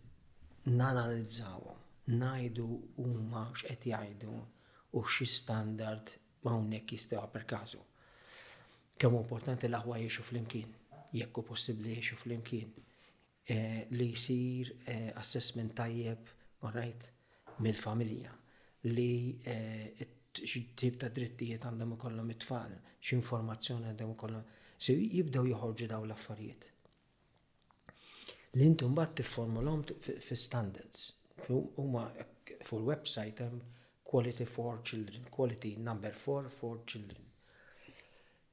Nanalizzawhom, ngħidu huma x'qed jgħidu u xi standard Ma hawnhekk jistgħu per każu. Kemm importanti l-aħwa jgħixu flimkien, jekk hu possibbli jgħixu flimkien. Eh, li jsir eh, assessment tajjeb, right, mill-familja li eh, x'tip ta' drittijiet għandhom ikollhom it-tfal, x'informazzjoni għandhom ikollhom. So jibdew joħorġu daw l-affarijiet. li inti mbagħad tifformulhom fi standards. Huma fuq il-website hemm quality for children, quality number four for children.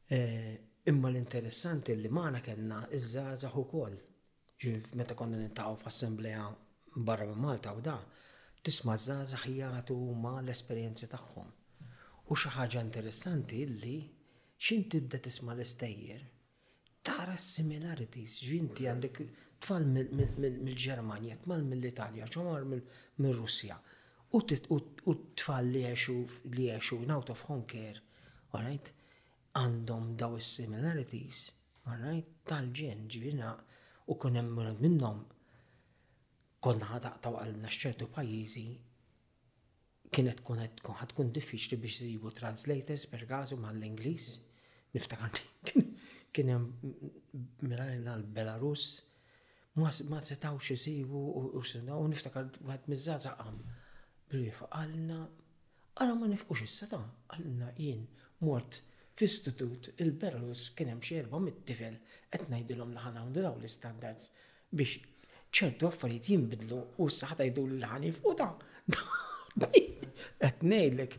Eh, imma l-interessanti li maħna kellna iż-żgħażagħ ukoll. Ġifieri meta konna nintaqgħu f'assembleja barra minn Malta u da, tisma' żgħażagħ jagħtu huma l-esperjenzi tagħhom. U xi ħaġa interessanti li x'int tibda tisma' l-istejjer Tara s-similarities, jiġifieri inti għandek tfal mill-Ġermanja, tfal mill-Italja, xi mar mir-Russja, u t-tfal li għexu li għexu in out of home care, alright, għandhom dawn is-similarities, alright, tal-ġenn, jiġifieri na, u kien hemm uħud minnhom konna ħa taqtgħu qalbna x'ċertu pajjiżi kienet tkun qed tkun ħad tkun diffiċli biex żibu translators per kazu mal-Ingliż. Niftakar kien hemm mela l-Belarus ma setgħux isibu u sena u niftakar wieħed miż-żgħażagħ qam brief għalna ara ma nifqux issa ta' għalna jien mort f'istitut il-Belarus kien hemm xi erba' mit-tifel qed ngħidilhom li ħanawn dawn l-istandards biex ċertu affarijiet jinbidlu u s-saħħa tajdu lil ħanif u ta' qed ngħidlek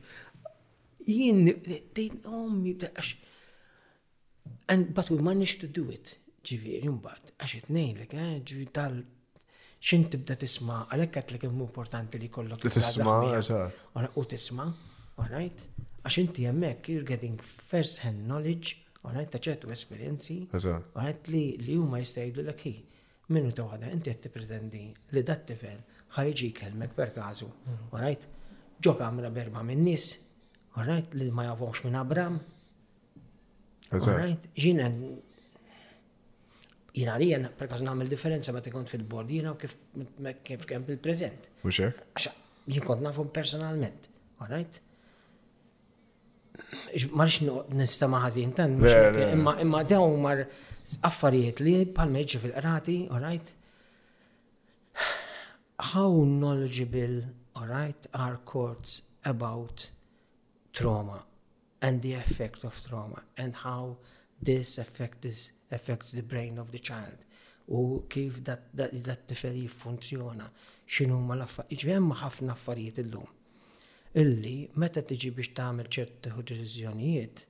jien tgħid ommi għax and but we managed to do it ġifieri mbagħad għax qed ngħidlek eh, ġifieri tal xin tibda tisma' għalhekk qed li imma importanti li kollok tisma' eżatt. U tisma' all right? Għax inti hemmhekk you're getting first hand knowledge Għanajt ta' ċertu esperienzi. Eżatt. Għanajt li li huma jista' jgħidulek hi minnu ta' waħda inti qed tippretendi li dat tifel ħajġi jkellmek per każu. Għanajt mhm. ġo kamra berba minn nies, għanajt li ma jafux minn Abram. Eżatt. Ġina jina li jena per każu nagħmel differenza meta kont fil-bord jina u kif kif kemm bil-preżent. Mhux hekk? Jien kont nafhom personalment. Għanajt Marx noqgħod nistema' ħażin tan, imma imma dawn mar affarijiet li bħal meġġi fil-qrati, all right? How knowledgeable, all right, are courts about trauma and the effect of trauma and how this effect is, affects the brain of the child u kif dat tifel jiffunzjona, xinu ma l-affarijiet, ġvemma ħafna affarijiet illum. illi meta tiġi biex tagħmel ċertu tieħu deċiżjonijiet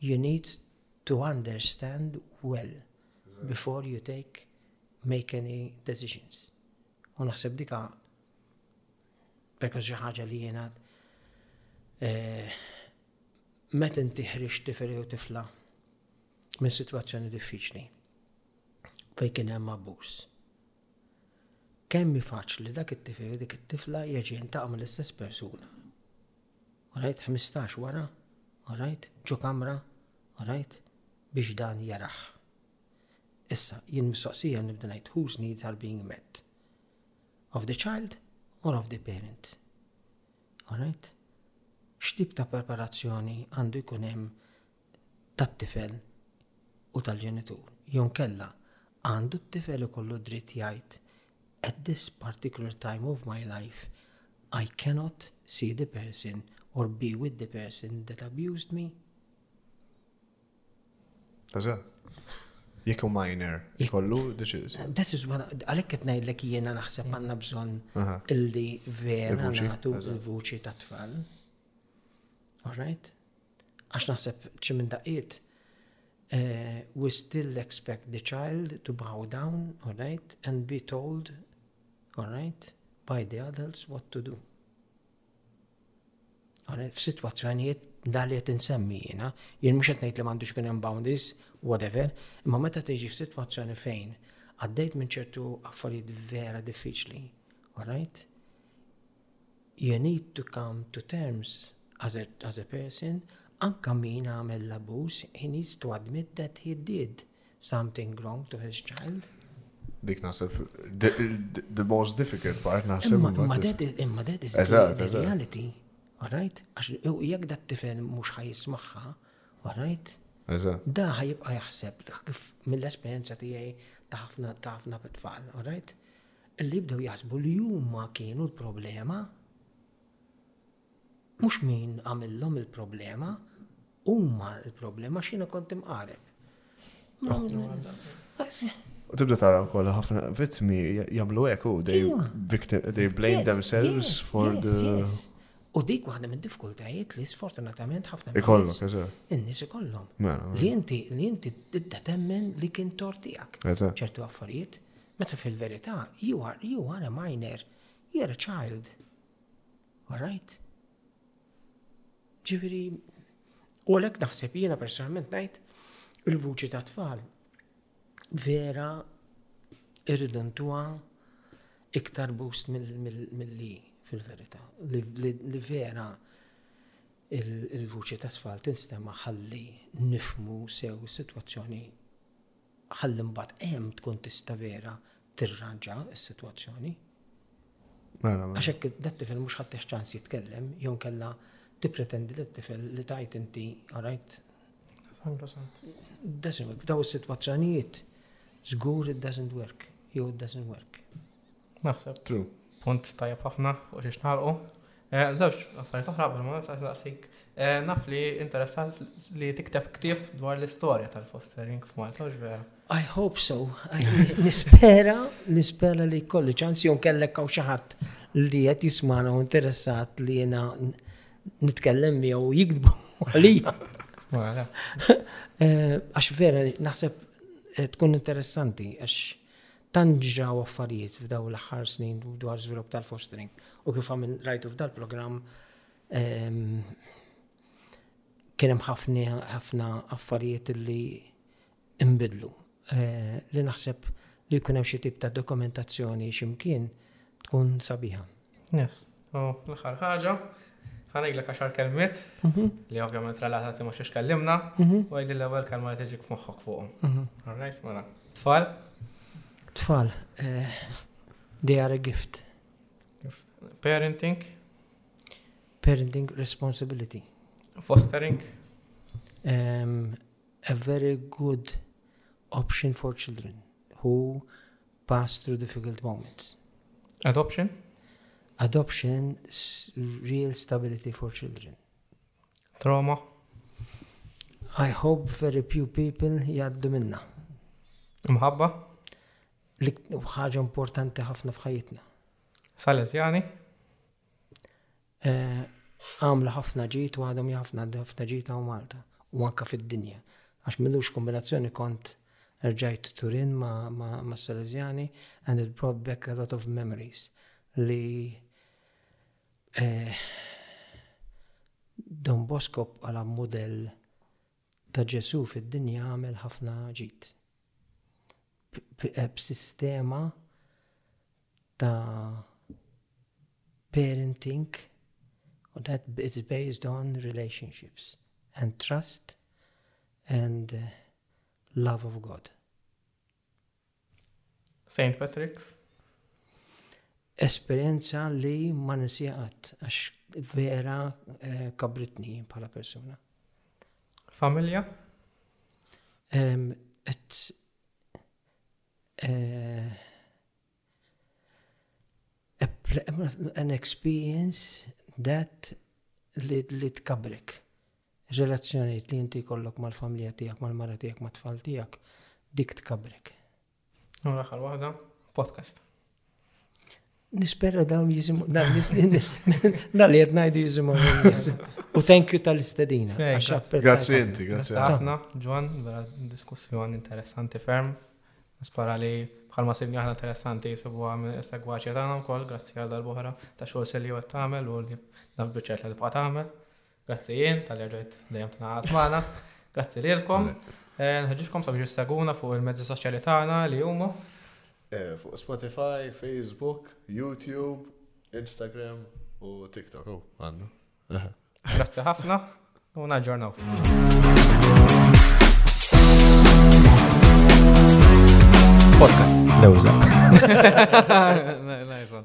you need to understand well before you take make any decisions. U naħseb dika perkaż xi ħaġa li jiena eh, meta inti ħriġ tifel jew tifla minn sitwazzjoni diffiċli fejn kien hemm abbuż. Kemm hi faċli li dak it-tifel jew dik it-tifla jerġa' jiltaqa' mal-istess persuna. All right? Ħmistax wara, all right? Ġo kamra, all right? Biex dan jarah. Issa, jien mistoqsija nibda ngħid whose needs are being met. Of the child or of the parent. Alright? X'tip ta' preparazzjoni għandu jkun hemm tat-tifel u tal-ġenitur, jew inkella għandu t-tifel ikollu d-dritt jgħid at this particular time of my life I cannot see the person or be with the person that abused me? Eżatt. Jekk u minor, ikollu deċiż. This is what, għalek qed ngħidlek jiena naħseb għandna bżonn illi vera nagħtu l-vuċi tat-tfal. All right? Għax naħseb xi minn daqqiet, eh, we still expect the child to bow down, all right, and be told, all right, by the adults what to do. F'sitwazzjonijiet dali qed insemmi jiena, jien mhux qed ngħid li m'għandux kien hemm boundaries, whatever, imma meta tiġi f'sitwazzjoni fejn għaddejt minn ċertu affarijiet vera diffiċli, all right? you need to come to terms as a, as a person, anka min għamel l-abbuż, he needs to admit that he did something wrong to his child. Dik nasib, the, the most difficult part nasib. Imma that is the reality, all right? Għax jek dat tifel mux ħajismaħħa, all right? Da ħajibqa jaħseb kif mill-esperienza tijaj taħfna taħfna bit-tfal, all right? Li jibdew jaħsbu li huma kienu l-problema. Mhux min għamillhom il-problema, huma l-problema x'jiena kont imqareb. U tibda tara wkoll ħafna vittmi jagħmlu hekk u they blame themselves for the U dik waħda minn diffikultajiet li sfortunatament ħafna Ikollok, eżatt. In-nies ikollhom. Mela, mela. Li inti li inti tibda temmen li kien tort tiegħek. Ċertu affarijiet Meta fil-verità, you are, you are a minor, you are a child. Alright? Ġifieri, u għalhekk naħseb jiena personalment ngħid il-vuċi ta' tfal vera irridu ntuha iktar boost mill-li fil-verità. Li vera il-vuċi ta' tfal tinstema ħalli nifmu sew is-sitwazzjoni Ħalli mbagħad hemm tkun tista' vera tirranġa s-sitwazzjoni. Mela, mela. Għax hekk dat-tifel mhux ħaddiex ċans jitkellem, jew kella tippretendi li t-tifel li tajt inti, għarajt. Doesn't work. Daw is-sitwazzjonijiet żgur it doesn't work, jew it doesn't work. Naħseb. True. Punt tajjeb ħafna fuq xiex naħlqu. Eh, Żewġ affarijiet oħra qabel ma nagħtaq naqsik. Eh, Naf li interessat li tikteb ktieb dwar l-istorja tal-fostering f'Malta u vera. I hope so. I- Nispera, nispera li kolli ċans jew kellek hawn xi ħadd li qed jismana u interessat li jiena n- nitkellem miegħu jikdbu għalija. Mela, Eh, Għax vera naħseb eh, tkun interessanti għax Tant ġraw affarijiet f'dawn l-aħħar snin dwar żvilupp tal-fostering u kif għamil rajtu f'dal-programm ehm, kien hemm ħafna affarijiet li imbidlu. Eh, li naħseb li jkun hemm xi tip ta' dokumentazzjoni x'imkien tkun sabiħa. Yes. U l-aħħar ħaġa, ħanejlek għaxar kelmiet mhm. li ovvjament relatati ma xiex kellimna mhm. u għajdi l-ewwel kelma li tiġik f'moħħok fuqhom. Mhm. Alright, mela. Tfal? Tfal, eh, they are a gift. Parenting? Parenting responsibility. Fostering? Um, a very good option for children who Pass through difficult moments. Adoption? Adoption, real stability for children. Trauma? I hope very few people jaddu minna. Mħabba? Lik ħaġa importanti ħafna f'ħajjitna. Salesjani? għamlu ħafna ġid u għadhom jafna għadhom ħafna ġid għaw Malta u anka fid-dinja. Għax millux kombinazzjoni kont rġajt Turin ma' Salesiani and it brought back a lot of memories li eh, Don Bosco għala model ta' Ġesù fid-dinja għamel ħafna ġid. B'sistema ta' parenting u that it's based on relationships and trust and love of God. Saint Patrick's? Esperjenza li ma nisija qatt għax vera eh, kabritni bħala persuna. Familja? Et eh, an experience that li tkabrek. Ir-relazzjonijiet li inti jkollok mal-familja tiegħek, mal-mara tiegħek, mat-tfal tiegħek, dik tkabbrek. U l-aħħar waħda, podcast. Nispera dawn jizimu, dawn jizimu, dawn jgħed najdu jizimu. U thank you tal-istedina. Grazie inti, grazie. Għafna, Ġwan, vera diskussjoni interessanti ferm. Nispara li bħalma sibni aħna interessanti jisibu għam segwaċi tagħna wkoll, grazzi għal darbohra ta' xogħol li qed tagħmel u li naf biċċert li tibqa' tagħmel. Grazzi jien, tal ġejt dejjem tnaqat magħna. Grazzi lilkom. Eh, nħeġġiġkom sabiex isseguna fuq il-mezzi soċjali tagħna li huma. Eh, fuq Spotify, Facebook, YouTube, Instagram u TikTok. Oh, għandu. Grazzi ħafna u naġġornaw. podcast. Lewza. nice one.